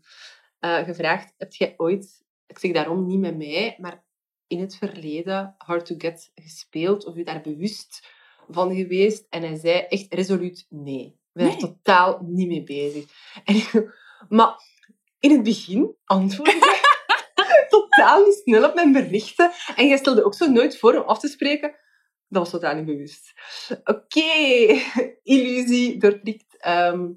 Eh, gevraagd, heb jij ooit, ik zeg daarom niet met mij, maar in het verleden Hard to Get gespeeld of u daar bewust van geweest? En hij zei echt resoluut nee. Ik ben er Nee. totaal niet mee bezig. En ik, maar in het begin antwoordde hij totaal niet snel op mijn berichten. En jij stelde ook zo nooit voor om af te spreken. Dat was totaal niet bewust. Oké, illusie doorprikt. Ehm,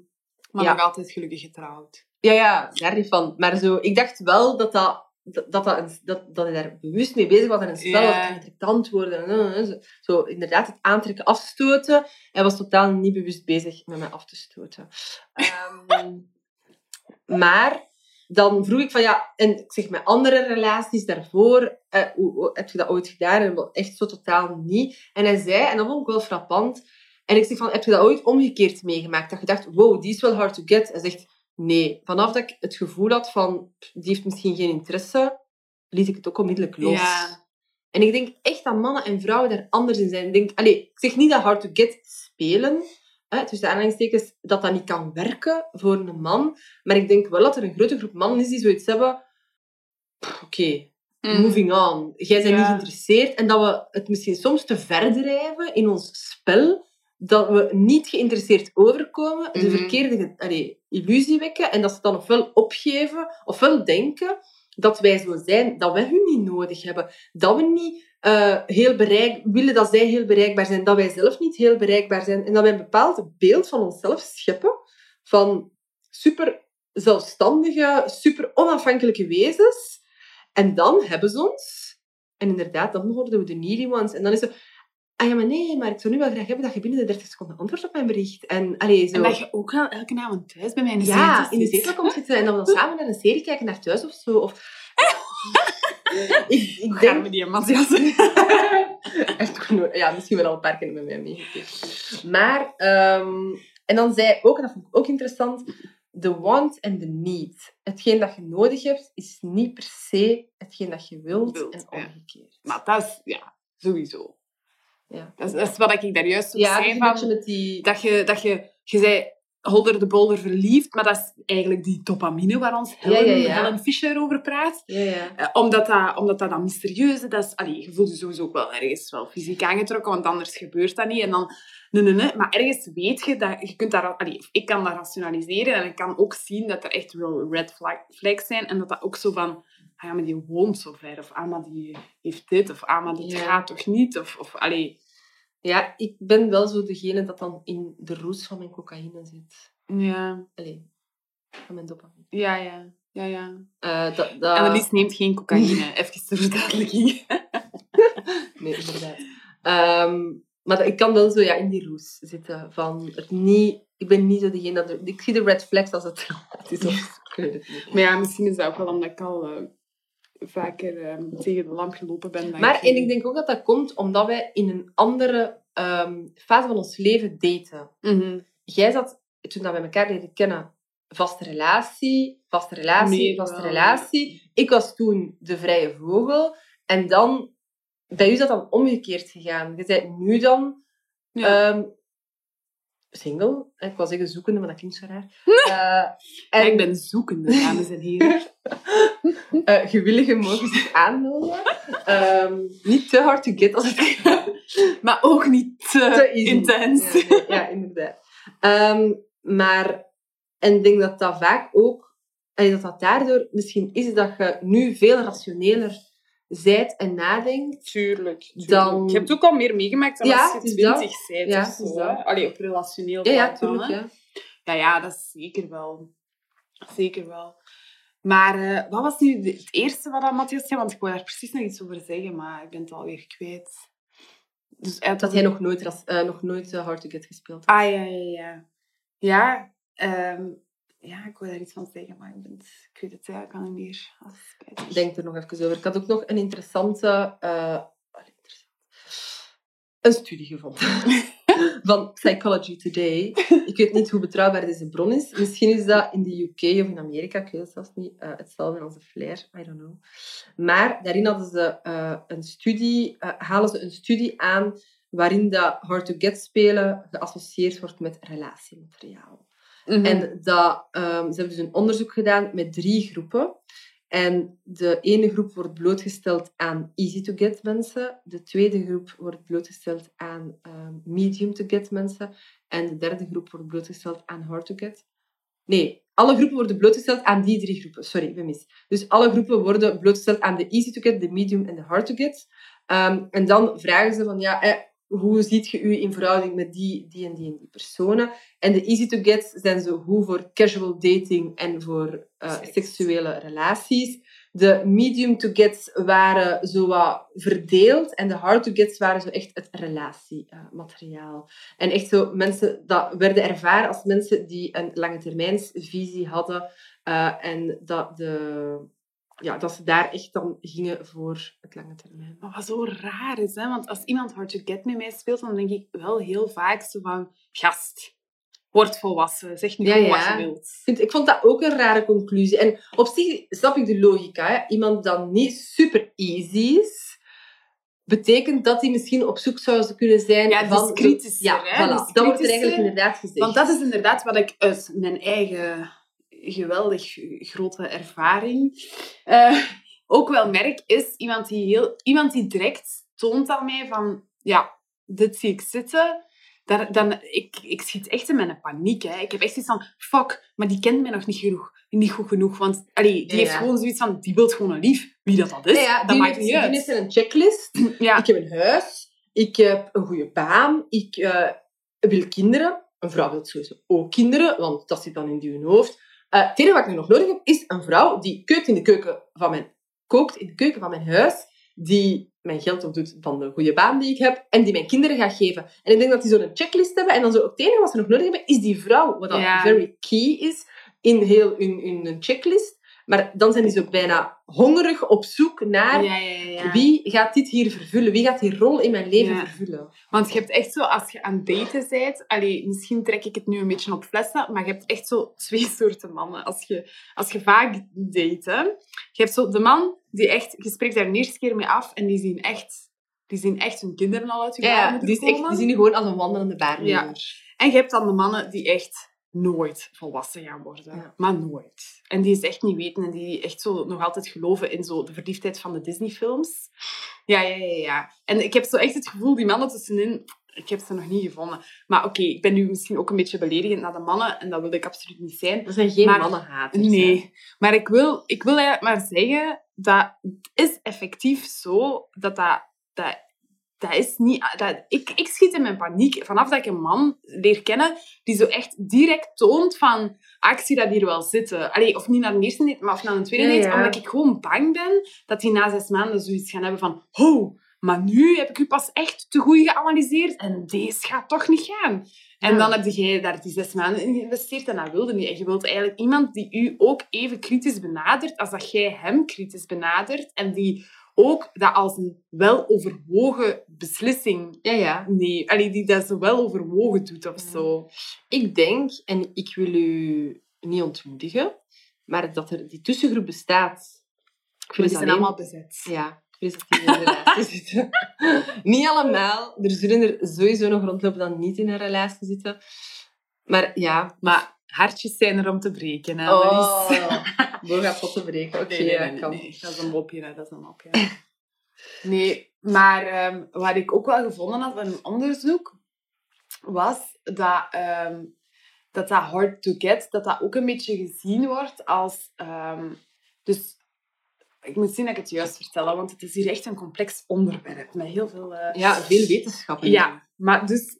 Maar Ja. nog altijd gelukkig getrouwd. ja, ja, daar niet van. Maar zo, ik dacht wel dat, dat, dat, dat, dat, dat, hij daar bewust mee bezig was en een spel was. Kan je direct antwoorden? en, eh, Zo, inderdaad, het aantrekken, afstoten. Hij was totaal niet bewust bezig met mij af te stoten. Ehm, maar dan vroeg ik van ja, en ik zeg met andere relaties daarvoor, eh, hoe, hoe- heb je dat ooit gedaan? En echt zo totaal niet. En hij zei, en dat vond ik wel frappant, en ik zeg van, heb je dat ooit omgekeerd meegemaakt? Dat je dacht, wow, die is wel hard to get. Hij zegt, nee. Vanaf dat ik het gevoel had van, die heeft misschien geen interesse, liet ik het ook onmiddellijk los. Ja. En ik denk echt dat mannen en vrouwen daar anders in zijn. Ik, denk, allee, ik zeg niet dat hard to get spelen, hè, tussen de aanhalingstekens, dat dat niet kan werken voor een man. Maar ik denk wel dat er een grote groep mannen is die zoiets hebben. Oké, Mm. moving on. Jij bent Ja. niet geïnteresseerd. En dat we het misschien soms te ver drijven in ons spel. Dat we niet geïnteresseerd overkomen. De Mhm. verkeerde allee, illusie wekken. En dat ze dan ofwel opgeven, ofwel denken dat wij zo zijn, dat wij hun niet nodig hebben. Dat we niet eh, heel bereik, willen dat zij heel bereikbaar zijn. Dat wij zelf niet heel bereikbaar zijn. En dat wij een bepaald beeld van onszelf scheppen. Van super zelfstandige, super onafhankelijke wezens. En dan hebben ze ons. En inderdaad, dan worden we de needy ones. En dan is het... Ah ja, maar nee, maar ik zou nu wel graag hebben dat je binnen de 30 seconden antwoordt op mijn bericht. En, allee, zo... En dat je ook wel elke avond thuis bij mij in de ja, zetel in de zetel komt zitten en dat we dan samen naar een serie kijken naar thuis of zo. Of... ik, ik Gaan denk... we die Matthias? Nooit- ja, misschien wel al een paar keer met mij meegekeken. Maar, ehm, en dan zei ook, en dat vond ik ook interessant, de want en de need. Hetgeen dat je nodig hebt, is niet per se hetgeen dat je wilt, Wilt, en ja. omgekeerd. maar dat is, ja, sowieso. Ja. Dat is, dat is wat ik daar juist ook Ja, zei van... beetje met die... Dat je, dat je... je zei holder de bolder verliefd, maar dat is eigenlijk die dopamine waar ons Helen, Ja, ja, ja. Helen Fisher over praat. Ja, ja. Eh, omdat, dat, omdat dat dan mysterieuze, dat is, allee, je voelt je sowieso ook wel ergens wel fysiek aangetrokken, want anders gebeurt dat niet. En dan, nee, nee, nee. Maar ergens weet je dat, je kunt daar, allee, ik kan dat rationaliseren en ik kan ook zien dat er echt wel red flag- flags zijn en dat dat ook zo van, ah ja, maar die woont zo ver, of ah, maar die heeft dit, of ah, maar Ja. gaat toch niet, of, of allee, Ja, ik ben wel zo degene dat dan in de roes van mijn cocaïne zit. ja, Allee, van mijn dopamine. ja, ja, ja, ja. Eh, dat, dat... Annelies neemt geen cocaïne, even ter verduidelijking. Nee, inderdaad. Ehm, maar ik kan wel zo ja, in die roes zitten. Van het niet, ik ben niet zo degene dat... er- ik zie de red flags als het het is. Of. Maar ja, misschien is dat ook wel omdat ik al eh, vaker eh, tegen de lamp gelopen ben. dan Maar ik- en ik denk ook dat dat komt omdat wij in een andere ehm, fase van ons leven daten. Mhm. Jij zat, toen dat we elkaar leren kennen, vaste relatie, vaste relatie, vaste wel, relatie. Ik was toen de vrije vogel. En dan, bij u is dat dan omgekeerd gegaan. Je bent nu dan Ja. ehm, single. Ik wou zeggen zoekende, maar dat klinkt zo raar. Eh, en ik ben zoekende, dames en heren. eh, gewilligen mogen zich aanmelden. Ehm, niet te hard to get als het maar ook niet te, intens. Ja, inderdaad. Ehm, maar, en ik denk dat dat vaak ook, en dat dat daardoor misschien is dat je nu veel rationeler zijt en nadenkt. Tuurlijk, tuurlijk. Dan- Je hebt ook al meer meegemaakt dan Ja, als je twintig bent Ja, of het zo. Allee, op relationeel Ja, ja, vlak dan, tuurlijk. Ja. Ja, ja, dat is zeker wel. Zeker wel. Maar eh, wat was nu het eerste wat Matthias zei? Want ik wou daar precies nog iets over zeggen, maar ik ben het alweer kwijt. Dus had Dat hij nog nooit, eh, nog nooit eh, Hard to Get gespeeld heeft. Ah, ja, ja, ja. Ja, ehm, ja, ik wou daar iets van zeggen, maar ik, ben het- ik weet het eigenlijk al niet meer. Spijtig. Denk er nog even over. Ik had ook nog een interessante... eh. Een studie gevonden. Van Psychology Today. Ik weet niet hoe betrouwbaar deze bron is. Misschien is dat in de UK of in Amerika. Ik weet het zelfs niet. eh, hetzelfde als de Flair. I don't know. Maar daarin hadden ze eh, een studie... eh, halen ze een studie aan waarin dat hard to get spelen geassocieerd wordt met relatiemateriaal. Mhm. En dat, ehm, ze hebben dus een onderzoek gedaan met drie groepen. En de ene groep wordt blootgesteld aan easy-to-get mensen. De tweede groep wordt blootgesteld aan ehm, medium-to-get mensen. En de derde groep wordt blootgesteld aan hard-to-get. Nee, alle groepen worden blootgesteld aan die drie groepen. Sorry, ben mis. Dus alle groepen worden blootgesteld aan de easy-to-get, de medium en de hard-to-get. Ehm, en dan vragen ze van, ja, eh, hoe ziet je u in verhouding met die, die en die en die personen? En de easy to get zijn zo goed voor casual dating en voor eh, Seks. seksuele relaties. De medium to get waren zo wat verdeeld en de hard to get waren zo echt het relatiemateriaal. en echt zo mensen, dat werden ervaren als mensen die een lange termijnsvisie hadden eh, en dat, de, ja, dat ze daar echt dan gingen voor het lange termijn. Maar wat zo raar is, hè? want als iemand Hard to Get met mij speelt, dan denk ik wel heel vaak zo van... Gast, word volwassen, zeg nu Ja, wat je wilt. Ik, vond dat ook een rare conclusie. En op zich snap ik de logica. Hè? Iemand dat niet super easy is, betekent dat hij misschien op zoek zou kunnen zijn Ja, van... kritischer, Ja, hè? voilà. Dus dat wordt er eigenlijk inderdaad gezegd. Want dat is inderdaad wat ik uit mijn eigen geweldig grote ervaring eh, ook wel merk, is iemand die, heel, iemand die direct toont aan mij van, ja, dit zie ik zitten. Daar, dan, ik, ik schiet echt in mijn paniek. Hè. Ik heb echt zoiets van, fuck, maar die kent mij nog niet, genoeg, niet goed genoeg. Want allee, die Ja, heeft ja. gewoon zoiets van, die wil gewoon een lief. Wie dat, dat is, Ja, ja, dat die maakt heeft, niet die uit. heeft een checklist. Ik heb een huis, ik heb een goede baan, ik eh, wil kinderen. Een vrouw wil sowieso ook kinderen, want dat zit dan in die hun hoofd. Eh, het enige wat ik nu nog nodig heb, is een vrouw die kookt in de keuken van mijn, kookt in de keuken van mijn huis, die mijn geld opdoet van de goede baan die ik heb, en die mijn kinderen gaat geven. En ik denk dat die zo'n checklist hebben, en dan zo, het enige wat ze nog nodig hebben, is die vrouw. Wat Ja. very key is in heel hun, hun checklist. Maar dan zijn die zo bijna hongerig op zoek naar ja, ja, ja. wie gaat dit hier vervullen? Wie gaat die rol in mijn leven vervullen? Want je hebt echt zo, als je aan daten bent... Allee, misschien trek ik het nu een beetje op flessen, maar je hebt echt zo twee soorten mannen. Als je, als je vaak date, hè. Je hebt zo de man die echt... Je spreekt daar de eerste keer mee af en die zien echt... Die zien echt hun kinderen al uit je Ja, die, is echt, die zien je gewoon als een wandelende baarmoeder. En je hebt dan de mannen die echt nooit volwassen gaan worden. Ja. Maar nooit. En die het echt niet weten en die echt zo nog altijd geloven in zo de verliefdheid van de Disney-films. Ja, ja, ja, ja. En ik heb zo echt het gevoel, die mannen tussenin, ik heb ze nog niet gevonden. Maar oké, ik ben nu misschien ook een beetje beledigend naar de mannen en dat wil ik absoluut niet zijn. Dat zijn geen Maar- mannenhaters. hè. Nee, maar ik wil, ik wil eigenlijk maar zeggen dat het is effectief zo dat dat... dat dat is niet... Dat, ik, ik schiet in mijn paniek vanaf dat ik een man leer kennen die zo echt direct toont van... Ah, ik zie dat hier wel zitten. Allee, of niet naar de eerste date, maar of naar een tweede date. ja. Omdat ik gewoon bang ben dat die na zes maanden zoiets gaan hebben van... Ho, maar nu heb ik u pas echt te goed geanalyseerd en deze gaat toch niet gaan. En Ja. dan heb je daar die zes maanden in geïnvesteerd en dat wilde niet. En je wilt eigenlijk iemand die u ook even kritisch benadert als dat jij hem kritisch benadert. En die ook dat als een weloverwogen beslissing... Ja, ja. Nee, allee, die dat zo wel overwogen doet of zo. Ik denk, en ik wil u niet ontmoedigen, maar dat er die tussengroep bestaat. Ik Die zijn alleen- allemaal bezet. Ja, ik dat die in een relatie zitten. niet allemaal. Er zullen er sowieso nog rondlopen dat niet in een relatie zitten. Maar ja. Maar hartjes zijn er om te breken, hè. Boog gaat pot te breken. Oké, Nee, nee, nee, nee, kan. nee. Dat is een mopje, hè. dat is een mopje. Nee, maar ehm, wat ik ook wel gevonden had in een onderzoek, was dat ehm, dat, dat hard to get, dat dat ook een beetje gezien wordt als... ehm, dus ik moet zien dat ik het juist vertel, want het is hier echt een complex onderwerp met heel veel... eh, Ja, veel wetenschap. in. ja, maar dus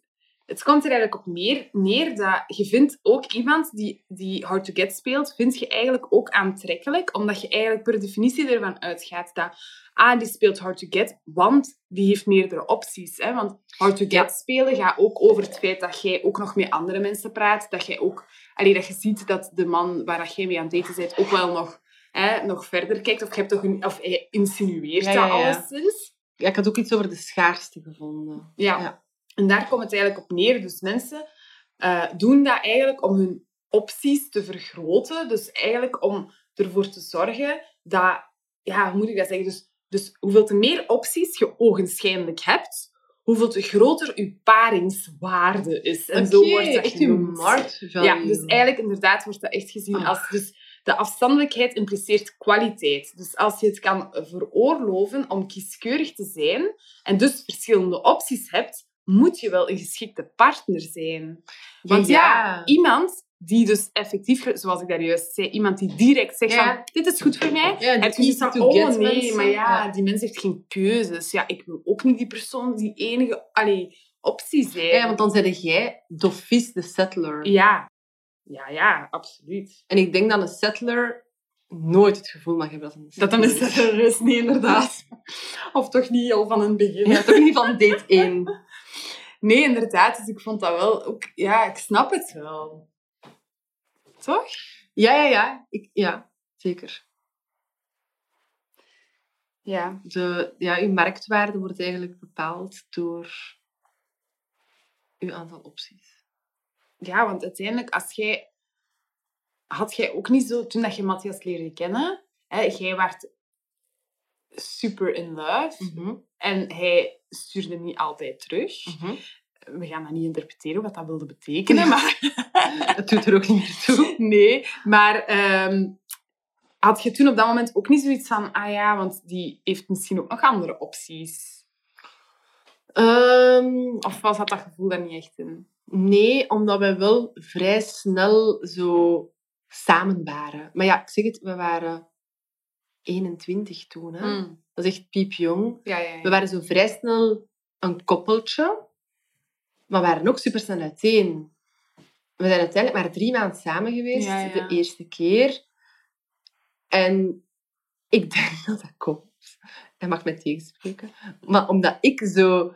het komt er eigenlijk op meer neer dat je vindt ook iemand die, die hard to get speelt, vind je eigenlijk ook aantrekkelijk, omdat je eigenlijk per definitie ervan uitgaat dat ah, die speelt hard to get, want die heeft meerdere opties. Hè? Want hard to get Ja. spelen gaat ook over het feit dat jij ook nog met andere mensen praat, dat jij ook, allee, dat je ziet dat de man waar dat jij mee aan het daten bent ook wel nog, hè, nog verder kijkt, of je hebt toch een, of hij insinueert Ja, ja, dat ja. alleszins. Ja, ik had ook iets over de schaarste gevonden. Ja. En daar komt het eigenlijk op neer. Dus mensen eh, doen dat eigenlijk om hun opties te vergroten. Dus eigenlijk om ervoor te zorgen dat... Ja, hoe moet ik dat zeggen? Dus, dus hoeveel te meer opties je ogenschijnlijk hebt, hoeveel te groter je paringswaarde is. En zo wordt dat echt genoemd. marktvalue. Ja, dus eigenlijk inderdaad wordt dat echt gezien Ah. als... Dus de afstandelijkheid impliceert kwaliteit. Dus als je het kan veroorloven om kieskeurig te zijn en dus verschillende opties hebt, moet je wel een geschikte partner zijn. Want ja, iemand die dus effectief, zoals ik daar juist zei, iemand die direct zegt Ja. van, dit is goed voor mij. Ja, En die is oh nee, mensen. maar ja, Ja. die mens heeft geen keuzes. Ja, ik wil ook niet die persoon die enige allee, optie zijn. Ja, want dan zeg jij doffies de settler. ja. ja, ja, absoluut. En ik denk dat een settler nooit het gevoel mag hebben dat een settler dat er is, niet inderdaad. Of toch niet al van het begin. Ja, toch niet van date 1. Nee, inderdaad. Dus ik vond dat wel ook... Ja, ik snap het wel. Toch? Ja, ja, ja. Ik, ja, zeker. Ja. De, ja, uw marktwaarde wordt eigenlijk bepaald door uw aantal opties. Ja, want uiteindelijk, als jij... Had jij ook niet zo... Toen dat je Matthias leerde kennen, hè, jij werd super in love. Mhm. En hij stuurde niet altijd terug. Mhm. We gaan dat niet interpreteren wat dat wilde betekenen, maar... Het doet er ook niet meer toe. Nee, maar ehm, had je toen op dat moment ook niet zoiets van, ah ja, want die heeft misschien ook nog andere opties? Ehm, Of was dat dat gevoel daar niet echt in? nee, omdat wij wel vrij snel zo samen waren. Maar ja, ik zeg het, we waren 21 toen. Hè? Mm. Dat is echt piepjong. Ja, ja, ja. We waren zo vrij snel een koppeltje, maar we waren ook super snel uiteen. We zijn uiteindelijk maar drie maanden samen geweest, de eerste keer. En ik denk dat dat komt. Hij mag mij tegenspreken. Maar omdat ik zo...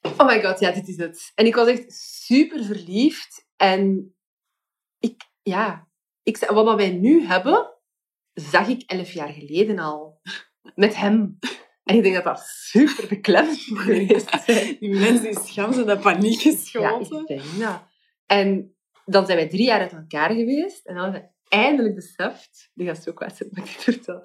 Oh my god, ja, dit is het. En ik was echt super verliefd. En ik, ja... Ik, wat wij nu hebben, zag ik elf jaar geleden al. Met hem. En ik denk dat dat super beklemmend moet geweest zijn. Die mensen die schamzen dat paniek Ja, geschoten. ik denk dat. En dan zijn wij drie jaar uit elkaar geweest. En dan hebben we eindelijk beseft... Die gaat zo kwaad zijn dat ik vertel.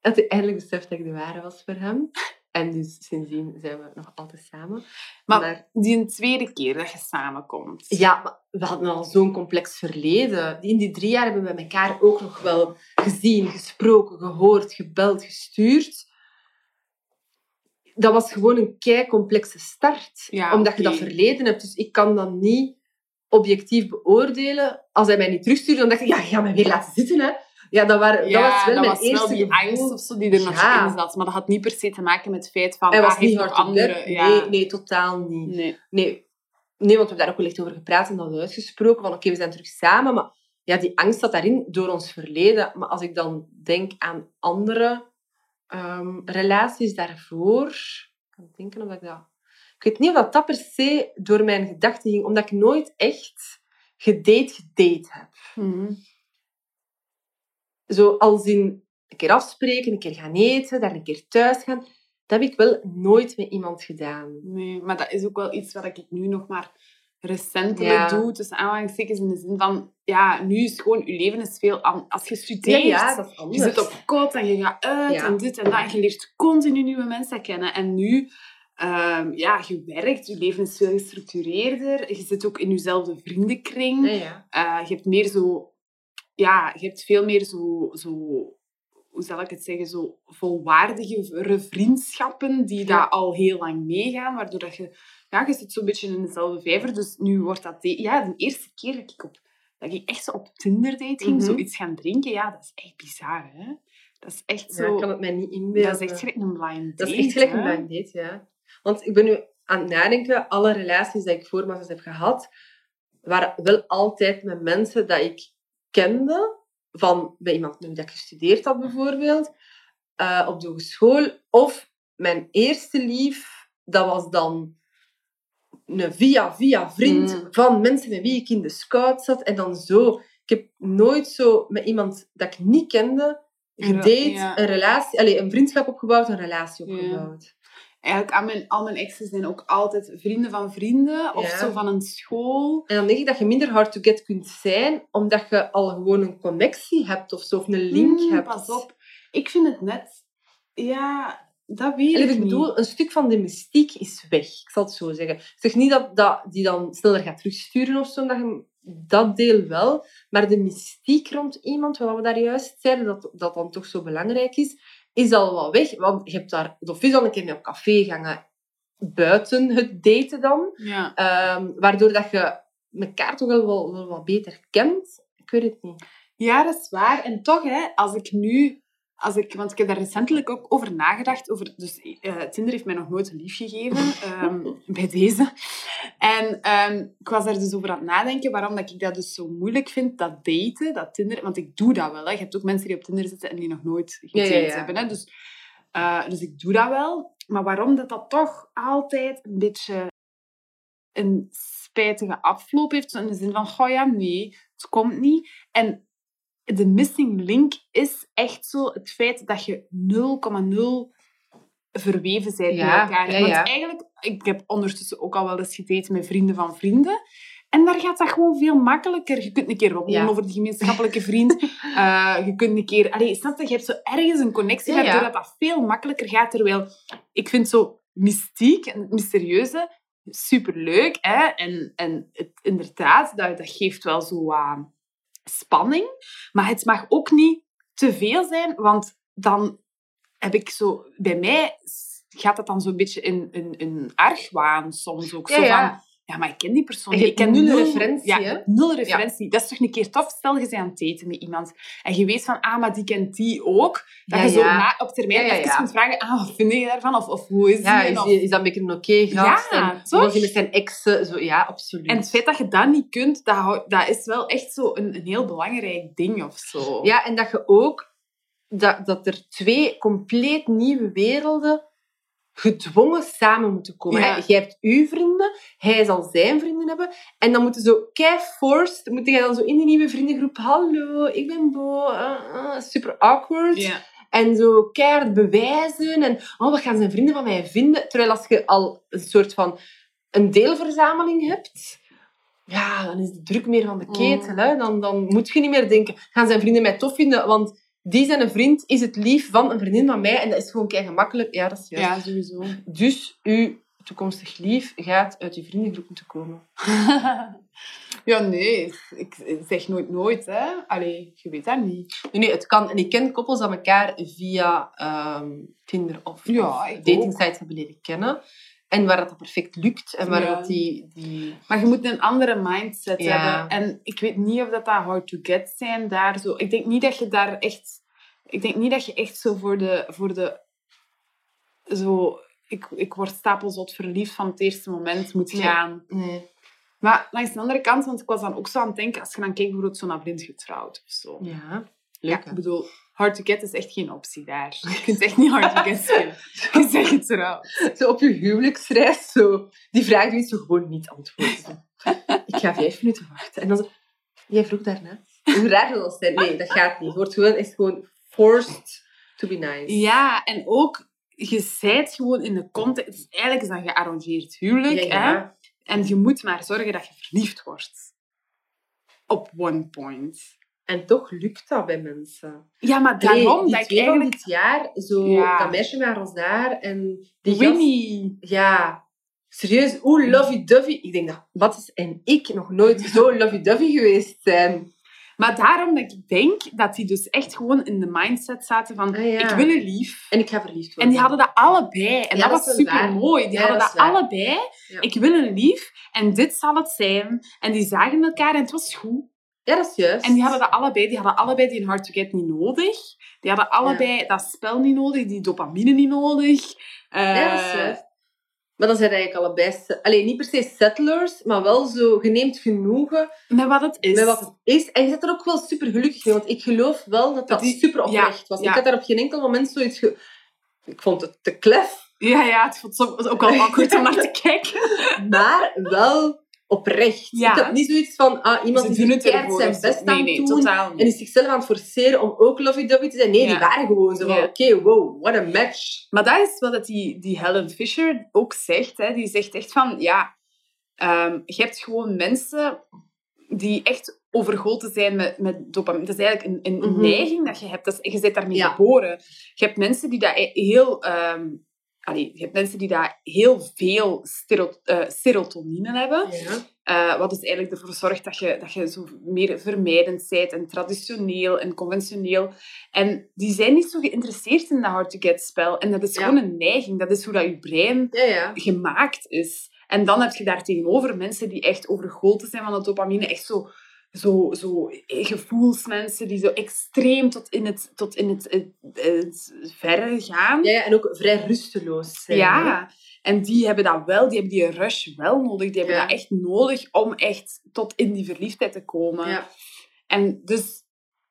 Dat hij eindelijk beseft dat ik de ware was voor hem. En dus sindsdien zijn we nog altijd samen. Maar, die een tweede keer dat je samenkomt. Ja, we hadden al zo'n complex verleden. In die drie jaar hebben we elkaar ook nog wel gezien, gesproken, gehoord, gebeld, gestuurd. Dat was gewoon een kei complexe start. Ja, omdat je dat verleden hebt. Dus ik kan dat niet objectief beoordelen. Als hij mij niet terugstuurde, dan dacht ik, ja, gaat mij weer laten zitten. Hè. Ja, dat, waren, Ja, dat was wel dat mijn was wel eerste die gevoel. angst of zo die er nog Ja. in zat. Maar dat had niet per se te maken met het feit van... Hij ah, was niet hard andere... ja. Nee, nee, totaal niet. Nee. Nee. nee, want we hebben daar ook wel echt over gepraat en dat uitgesproken. Van oké, we zijn terug samen. Maar ja, die angst zat daarin door ons verleden. Maar als ik dan denk aan andere ehm, relaties daarvoor... Ik kan denken of ik dat... Ik weet niet of dat, dat per se door mijn gedachten ging. Omdat ik nooit echt gedate gedate heb. Mhm. Zo als in een keer afspreken, een keer gaan eten, daar een keer thuis gaan. Dat heb ik wel nooit met iemand gedaan. Nee, maar dat is ook wel iets wat ik nu nog maar recentelijk Ja. doe. Tussen aanhalingstekens in de zin van... Ja, nu is gewoon... Je leven is veel... an- Als je studeert... is Je anders. zit op kot en je gaat uit Ja. en dit en dat. En je leert continu nieuwe mensen kennen. En nu, ehm, ja, je werkt, je leven is veel gestructureerder. Je zit ook in jezelfde vriendenkring. Ja, ja. Eh, je hebt meer zo... Ja, je hebt veel meer zo... zo hoe zal ik het zeggen? Zo volwaardige vriendschappen die Ja. daar al heel lang meegaan. Waardoor dat je... Ja, je zit zo'n beetje in dezelfde vijver. Dus nu wordt dat... de- Ja, de eerste keer dat ik, op, dat ik echt zo op Tinder date ging, Mhm. zoiets gaan drinken, ja, dat is echt bizar, hè? Dat is echt Ja, zo... ik kan het mij niet inbeelden. dat is echt gelijk een blind date. Dat is echt gelijk een blind date, ja. Want ik ben nu aan het nadenken, alle relaties die ik voor heb gehad, waren wel altijd met mensen dat ik kende, van bij iemand met wie ik gestudeerd had bijvoorbeeld, eh, op de hogeschool. Of mijn eerste lief, dat was dan een via-via vriend Mm. van mensen met wie ik in de scout zat. En dan zo. Ik heb nooit zo met iemand dat ik niet kende gedate, Ja. een relatie, allez, een vriendschap opgebouwd, een relatie Ja. Eigenlijk, aan mijn, al mijn exes zijn ook altijd vrienden van vrienden. Of Ja. zo van een school. En dan denk ik dat je minder hard to get kunt zijn, omdat je al gewoon een connectie hebt of zo, of een link Hmm, hebt. Pas op. Ik vind het net... Ja, dat weet ik ik niet. bedoel, een stuk van de mystiek is weg. Ik zal het zo zeggen. Ik zeg niet dat, dat die dan sneller gaat terugsturen of zo, dat, je, dat deel wel. Maar de mystiek rond iemand, wat we daar juist zeiden, dat dat dan toch zo belangrijk is, is al wel weg. Want je hebt daar of is al een keer mee op café gegaan, buiten het daten dan. Ja. Ehm, waardoor dat je elkaar toch wel, wel, wel wat beter kent. Ik weet het niet. Ja, dat is waar. En toch, hè, als ik nu... Als ik, want ik heb daar recentelijk ook over nagedacht. Over, dus, eh, Tinder heeft mij nog nooit een lief gegeven. ehm, bij deze. En ehm, ik was daar dus over aan het nadenken. Waarom dat ik dat dus zo moeilijk vind, dat daten, dat Tinder. Want ik doe dat wel. Hè. Je hebt ook mensen die op Tinder zitten en die nog nooit gedate ja, ja. hebben. Hè. Dus, eh, dus ik doe dat wel. Maar waarom dat dat toch altijd een beetje een spijtige afloop heeft. In de zin van, goh ja, nee, het komt niet. En de missing link is echt zo het feit dat je 0,0 verweven bent Ja, met elkaar. ja, Want eigenlijk, ik heb ondertussen ook al wel eens gedate met vrienden van vrienden. En daar gaat dat gewoon veel makkelijker. Je kunt een keer Ja. over die gemeenschappelijke vriend. Eh, je kunt een keer... Allee, snap je? Je hebt zo ergens een connectie, Ja, waardoor dat, dat veel makkelijker gaat. Terwijl, ik vind zo mystiek en het mysterieuze superleuk. Hè? En, en het, inderdaad, dat, dat geeft wel zo wat spanning. Maar het mag ook niet te veel zijn, want dan heb ik zo... Bij mij gaat dat dan zo'n beetje in een in, in argwaan soms ook. Ja, zo van... Ja, maar ik ken die persoon En je niet. Ik hebt ken nul nul referentie, Ja, hè? hebt nul referentie. Dat is toch een keer tof? Stel, je bent aan het daten met iemand. En je weet van, ah, maar die kent die ook. Dat Ja, je zo ja. na, op termijn Ja, ja, even ja. kunt vragen, ah, wat vind je daarvan? Of, of hoe is Ja, die? is, Of- is dat een beetje een oké gast? Ja, en, toch? Met zijn exen? Zo, ja, absoluut. En het feit dat je dat niet kunt, dat, dat is wel echt zo een, een heel belangrijk ding of zo. Ja, en dat je ook... Dat, dat er twee compleet nieuwe werelden gedwongen samen moeten komen. Ja. Jij hebt uw vrienden, hij zal zijn vrienden hebben. En dan moeten zo kei forced, moet je dan zo in die nieuwe vriendengroep, hallo, ik ben Bo, ah, ah, super awkward. Ja. En zo keihard bewijzen. En oh, wat gaan zijn vrienden van mij vinden? Terwijl als je al een soort van een deelverzameling hebt, ja, dan is de druk meer van de ketel. Mm. Hè? Dan, dan moet je niet meer denken, gaan zijn vrienden mij tof vinden? Want die zijn een vriend is het lief van een vriendin van mij en dat is gewoon kei gemakkelijk. Ja, dat is juist. Ja, sowieso. Dus uw toekomstig lief gaat uit uw vriendengroep moeten komen. ja, nee. Ik zeg nooit nooit, hè. Allee, je weet dat niet. Nee, nee, het kan. En ik ken koppels aan elkaar via ehm, Tinder of, Ja, of ik ook. datingsites hebben leren kennen. En waar dat perfect lukt. En waar Ja. dat die... die... Maar je moet een andere mindset Ja. hebben. En ik weet niet of dat, dat hard to get zijn daar zo. Ik denk niet dat je daar echt... Ik denk niet dat je echt zo voor de... Voor de zo... Ik, ik word stapelzot verliefd van het eerste moment moet gaan. Nee. Maar langs de andere kant, want ik was dan ook zo aan het denken, als je dan kijkt bijvoorbeeld zo naar vriend getrouwd of zo. Ja. Leuk, ik bedoel, hard to get is echt geen optie daar. Je kunt echt niet hard to get spelen. Je zegt getrouwd. Zo op je huwelijksreis, zo. Die vraag je zo gewoon niet antwoorden. Ik ga vijf minuten wachten. En dan zo... Jij vroeg daarnet. Hoe raar dat zijn. Nee, dat gaat niet. Het wordt gewoon echt gewoon forced to be nice. Ja, en ook, je zijt gewoon in de context... Dus eigenlijk is dat een gearrangeerd huwelijk. Ja, ja. Hè? En je moet maar zorgen dat je verliefd wordt. Op one point. En toch lukt dat bij mensen. Ja, maar daarom dat ik eigenlijk... dit jaar, zo, Ja. dat meisje met haar rosaar en die gast... Winnie. Ja, serieus, hoe lovey-dovey... Ik denk dat Batis en ik nog nooit zo lovey-dovey geweest zijn. Maar daarom dat ik denk dat die dus echt gewoon in de mindset zaten van... Ah, ja. Ik wil een lief. En ik ga verliefd worden. En die hadden dat allebei. En Ja, dat dat was is super mooi. Die Ja, hadden dat dat, is allebei. Ik wil een lief. En dit zal het zijn. En die zagen elkaar en het was goed. Ja, dat is juist. En die hadden dat allebei. Die hadden allebei die hard to get niet nodig. Die hadden allebei dat spel niet nodig. Die dopamine niet nodig. Ja, dat is Eh, juist. Maar dan zijn eigenlijk allebei... se- Allee, niet per se settlers, maar wel zo... Je neemt genoegen met wat het is. met wat het is. En je zit er ook wel super gelukkig mee. Want ik geloof wel dat dat, die- super oprecht was. ja. Ik had daar op geen enkel moment zoiets... Ge... Ik vond het te klef. Ja, ja. Het ook, was ook wel awkward om naar te kijken. maar wel oprecht. Ja. Ik niet zoiets van, ah, iemand Ze keihard ervoor zijn best Nee, aan nee, doen totaal niet. en is zichzelf aan het forceren om ook lovey-dovey te zijn. Nee, die waren gewoon zo van, Ja. oké, wow, what a match. Maar dat is wat die, die Helen Fisher ook zegt. Hè. Die zegt echt van, ja, ehm, je hebt gewoon mensen die echt overgoten zijn met, met dopamine. Dat is eigenlijk een, een Mhm. neiging dat je hebt. Dat is, je bent daarmee geboren. Je hebt mensen die dat e- heel... ehm, allee, je hebt mensen die daar heel veel eh, serotonine hebben. Ja. Eh, wat dus eigenlijk ervoor zorgt dat je, dat je zo meer vermijdend bent en traditioneel en conventioneel. En die zijn niet zo geïnteresseerd in dat hard-to-get-spel. En dat is Ja. gewoon een neiging. Dat is hoe dat je brein Ja, ja. gemaakt is. En dan heb je daar tegenover mensen die echt overgoten zijn van de dopamine. Echt zo, zo, zo gevoelsmensen die zo extreem tot in het, tot in het, het, het verre gaan. Ja, en ook vrij rusteloos zijn. hè. Ja, en die hebben dat wel, die hebben die rush wel nodig. Die hebben Ja. dat echt nodig om echt tot in die verliefdheid te komen. Ja. En dus,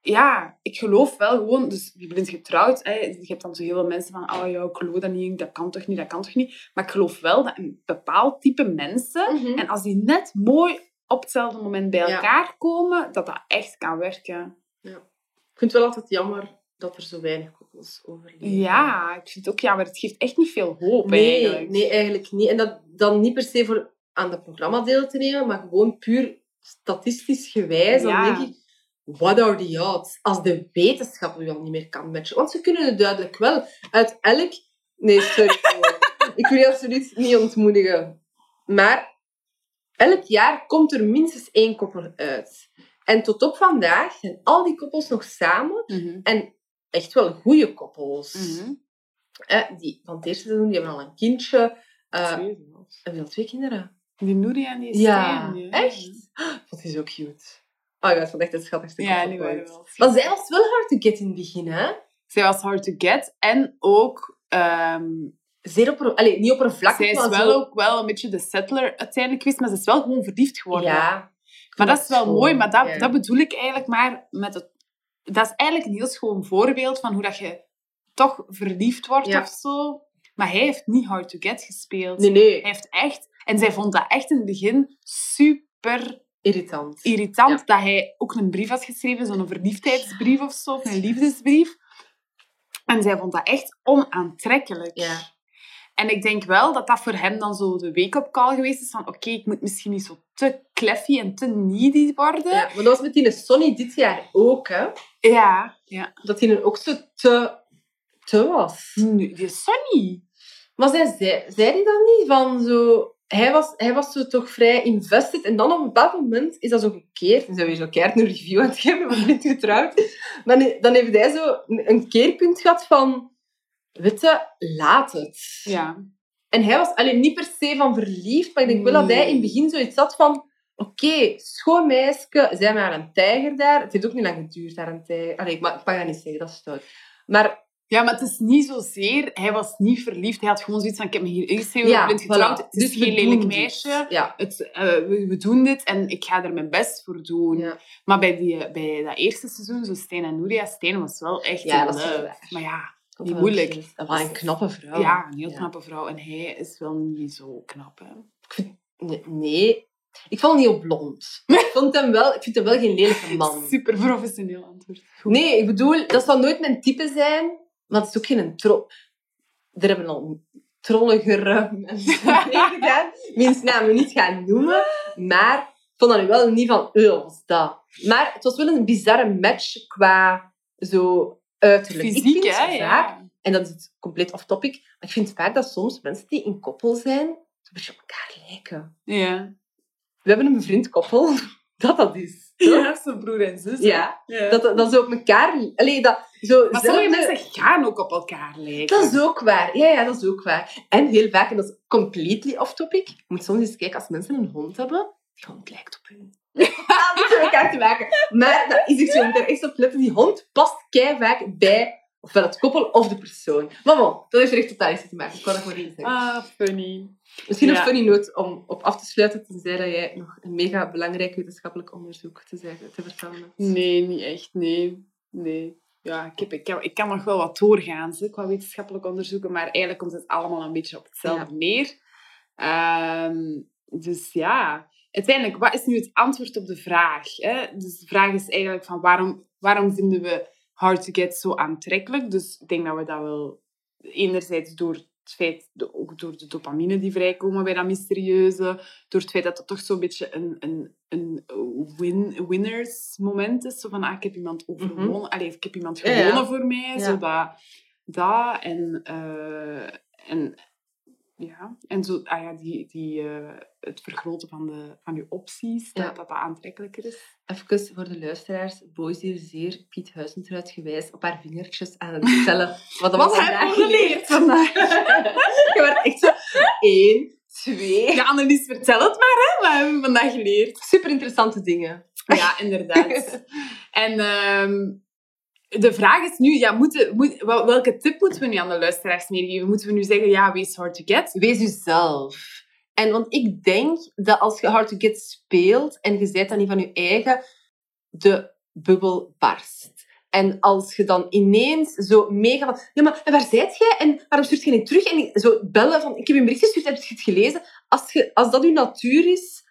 ja, ik geloof wel gewoon, dus je bent getrouwd, hè, je hebt dan zo heel veel mensen van, oh ja, ik geloof dat niet, dat kan toch niet, dat kan toch niet. Maar ik geloof wel dat een bepaald type mensen, Mhm. en als die net mooi op hetzelfde moment bij Ja. elkaar komen, dat dat echt kan werken. Ik vind het wel altijd jammer dat er zo weinig koppels overleven. Ja, ik vind het ook jammer. Het geeft echt niet veel hoop Nee, eigenlijk. nee, eigenlijk niet. En dat dan niet per se voor aan het programma deel te nemen, maar gewoon puur statistisch gewijs. Ja. Dan denk ik, what are the odds? Als de wetenschap u al niet meer kan matchen. Want ze kunnen het duidelijk wel. Uit elk... Nee, sorry. ik wil je absoluut niet ontmoedigen. Maar elk jaar komt er minstens één koppel uit. En tot op vandaag zijn al die koppels nog samen. Mhm. En echt wel goede koppels. Mhm. Eh, die van het eerste seizoen die hebben al een kindje. Eh, Twee zelfs. wel twee kinderen. Die Nouri en die Ja, Stijn. echt? Vond hij zo cute. Oh ja, dat vond echt het schattigste Ja, koppel wel Maar zij was wel hard to get in het begin, hè? Zij was hard to get en ook... ehm Zeer opper... Allee, niet oppervlakkig, zij is maar wel zo... ook wel een beetje de settler uiteindelijk geweest, maar ze is wel gewoon verliefd geworden. Ja. maar dat is wel mooi, maar dat, ja. dat bedoel ik eigenlijk maar met het... Dat is eigenlijk een heel schoon voorbeeld van hoe dat je toch verliefd wordt Ja. of zo. Maar hij heeft niet hard to get gespeeld. Nee, nee. Hij heeft echt... En zij vond dat echt in het begin super Irritant. irritant Ja. dat hij ook een brief had geschreven, zo'n verliefdheidsbrief of zo, of een liefdesbrief. En zij vond dat echt onaantrekkelijk. Ja. En ik denk wel dat dat voor hem dan zo de wake-up call geweest is van oké, ik moet misschien niet zo te kleffy en te needy worden. Ja, maar dat was met die Sonny dit jaar ook, hè. Ja. ja. Dat die ook zo te, te was. Nu, die Sonny. Maar zij, zei, zei die dan niet van zo... Hij was, hij was zo toch vrij invested. En dan op een bepaald moment is dat zo gekeerd. En zijn we weer zo keihard een review aan het geven van niet getrouwd. Maar dan- dan heeft hij zo een een keerpunt gehad van... Weet je, laat het. Ja. En hij was alleen niet per se van verliefd, maar ik denk wel dat hij in het begin zoiets had van... Oké, schoon meisje, zij maar een tijger daar. Het heeft ook niet lang geduurd, daar een tijger. Allee, ik mag, ik mag dat niet zeggen, dat is stout. Maar Ja, maar het is niet zozeer... Hij was niet verliefd. Hij had gewoon zoiets van... Ik heb me hier ingeschreven, Ja, ik ben getrouwd. voilà. Het is Dus geen lelijk dit. meisje. ja, Het, eh, we, we doen dit en ik ga er mijn best voor doen. ja. Maar bij, die, bij dat eerste seizoen, zo Steen en Nuria, Steen was wel echt Ja, een dat is. Maar ja, niet was moeilijk. was een knappe vrouw. ja, een heel Ja. knappe vrouw. En hij is wel niet zo knap, hè. Nee, nee. Ik vond hem niet op blond. Ik, vond hem wel, ik vind hem wel geen lelijke man. Super professioneel antwoord. Nee, ik bedoel, dat zal nooit mijn type zijn, maar het is ook geen troll. Er hebben al trolligere mensen meegedaan. Wiens naam we niet gaan noemen. Maar ik vond dat nu wel niet van, dat? Maar het was wel een bizarre match qua zo uiterlijk. ik Fysiek, vind hè? vaak, Ja. en dat is compleet off-topic, maar ik vind vaak dat soms mensen die in koppel zijn, een beetje op elkaar lijken. Ja. We hebben een vriend koppel, dat dat is. toch? Ja, zijn broer en zus. Ja, Ja. dat, dat ze op elkaar... Allee, dat, zo maar sommige mensen gaan ook op elkaar lijken. Dat is ook waar. Ja, ja, dat is ook waar. En heel vaak, en dat is completely off-topic, je moet soms eens kijken, als mensen een hond hebben, die hond lijkt op hun. Niet met elkaar te maken. Maar dat is echt zo, je moet er echt op letten. Die hond past kei vaak bij ofwel het koppel of de persoon. Maar bon, dat heeft er echt totaal niets mee te maken. Ik wou dat gewoon niet zeggen. Ah, funny. Misschien ja. een funny note om op af te sluiten, tenzij dat jij nog een mega belangrijk wetenschappelijk onderzoek te, zeggen, te vertellen hebt. Nee, niet echt. Nee. Nee. Ja, ik, heb, ik, kan, ik kan nog wel wat doorgaan hè, qua wetenschappelijk onderzoeken, maar eigenlijk komt het allemaal een beetje op hetzelfde neer. Ehm, dus ja, uiteindelijk, wat is nu het antwoord op de vraag? Hè? Dus de vraag is eigenlijk van waarom, waarom vinden we Hard to Get zo aantrekkelijk? Dus ik denk dat we dat wel enerzijds door het feit, de- ook door de dopamine die vrijkomen bij dat mysterieuze, door het feit dat het toch zo'n beetje een, een, een win, winners moment is. Zo van, ah, ik heb iemand overwonnen. Allee, ik heb iemand Ja, ja. gewonnen voor mij. Ja. Zo dat, dat en, eh, en ja, en zo, ah ja, die, die, eh, het vergroten van, de, van je opties, dat, Ja. dat dat aantrekkelijker is. Even voor de luisteraars. Bo is hier zeer Piet Huizentruid gewijs op haar vingertjes aan het tellen. Wat, Wat vandaag geleerd vandaag? Je werd echt zo... één, twee... Ja, Annelies, vertel het maar, hè. Wat hebben we vandaag geleerd? Super interessante dingen. Ja, inderdaad. en ehm, de vraag is nu, ja, moeten, moet, wel- welke tip moeten we nu aan de luisteraars meegeven? Moeten we nu zeggen, ja, wees hard to get? Wees jezelf. En want ik denk dat als je Hard to Get speelt en je bent dan niet van je eigen, de bubbel barst. En als je dan ineens zo mega van... Ja, maar en waar zijt jij? En waarom stuurt je niet terug? En zo bellen van... Ik heb je een bericht gestuurd, heb je het gelezen? Als, je, als dat je natuur is...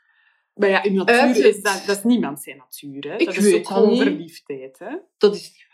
Maar ja, Uit natuur is dat, dat is niemand zijn natuur. Hè? Ik dat is weet ook dat gewoon verliefdheid. Hè? Dat is.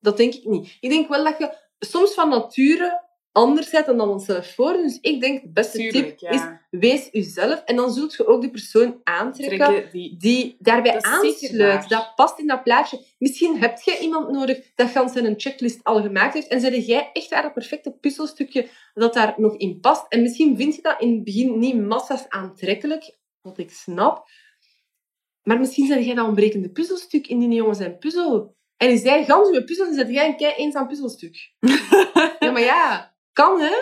Dat denk ik niet. Ik denk wel dat je soms van nature anders bent dan onszelf voor. Dus ik denk, de beste Tuurlijk, tip ja. is, wees jezelf. En dan zult je ook de persoon aantrekken Trekken die... die daarbij Dat aansluit. Dat past in dat plaatje. Misschien heb je iemand nodig dat gans zijn een checklist al gemaakt heeft. En zeg jij echt waar dat perfecte puzzelstukje dat daar nog in past. En misschien vind je dat in het begin niet massa's aantrekkelijk, wat ik snap. Maar misschien zeg jij dat ontbrekende puzzelstuk in die jongen zijn puzzel. En is jij gans je puzzel en zet jij een kei eenzaam puzzelstuk. ja, maar ja, kan hè?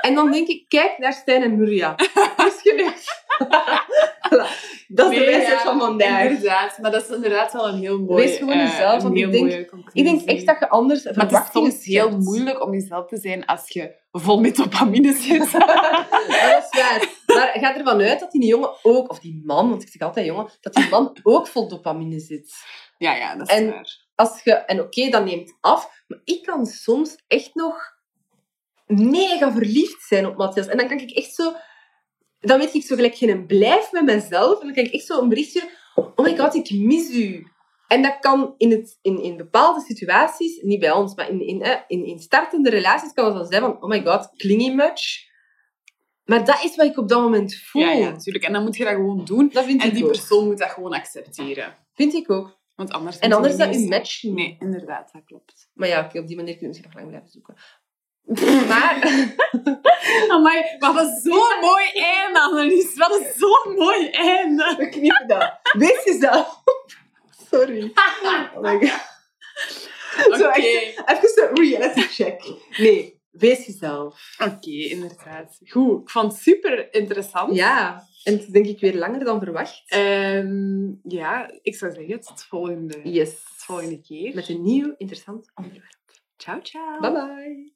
En dan denk ik, kijk naar Stijn en Nuria. Dat is gelukt. Voilà. Dat is de wijsheid ja, van vandaag. Inderdaad, maar dat is inderdaad wel een heel mooi... Wees gewoon eh, jezelf, want heel ik denk-. Ik denk echt dat je anders Maar het is soms heel moeilijk om jezelf te zijn als je vol met dopamine zit. Dat is waar. Maar ga ervan uit dat die jongen ook, of die man, want ik zeg altijd jongen, dat die man ook vol dopamine zit. ja, ja, dat is En- waar. Als je, en oké, dat neemt af, maar ik kan soms echt nog mega verliefd zijn op Matthias. En dan kan ik echt zo... Dan weet ik zo gelijk geen blijf met mezelf. En dan kan ik echt zo een berichtje... Oh my god, ik mis u. En dat kan in, het, in, in bepaalde situaties, niet bij ons, maar in, in, in, in startende relaties kan het dan zijn van... Oh my god, clingy much. Maar dat is wat ik op dat moment voel. Ja, ja, natuurlijk. En dan moet je dat gewoon doen. Dat vind En ik die ook. persoon moet dat gewoon accepteren. Vind ik ook. Want anders En anders is dat uw match niet. Nee, inderdaad, dat klopt. Maar ja, oké, op die manier kun je misschien nog lang blijven zoeken. Maar... Amai, wat een zo'n mooi einde, Annelies. Wat een zo'n mooi einde. We knippen dat. Wees jezelf. Sorry. Oh my god. Zo, even een reality check. Nee, wees jezelf. Oké, inderdaad. Goed, ik vond het super interessant. Ja, en het is denk ik weer langer dan verwacht. Ehm, ja, ik zou zeggen tot volgende, Yes. volgende keer. Met een nieuw interessant onderwerp. Ciao, ciao. Bye bye.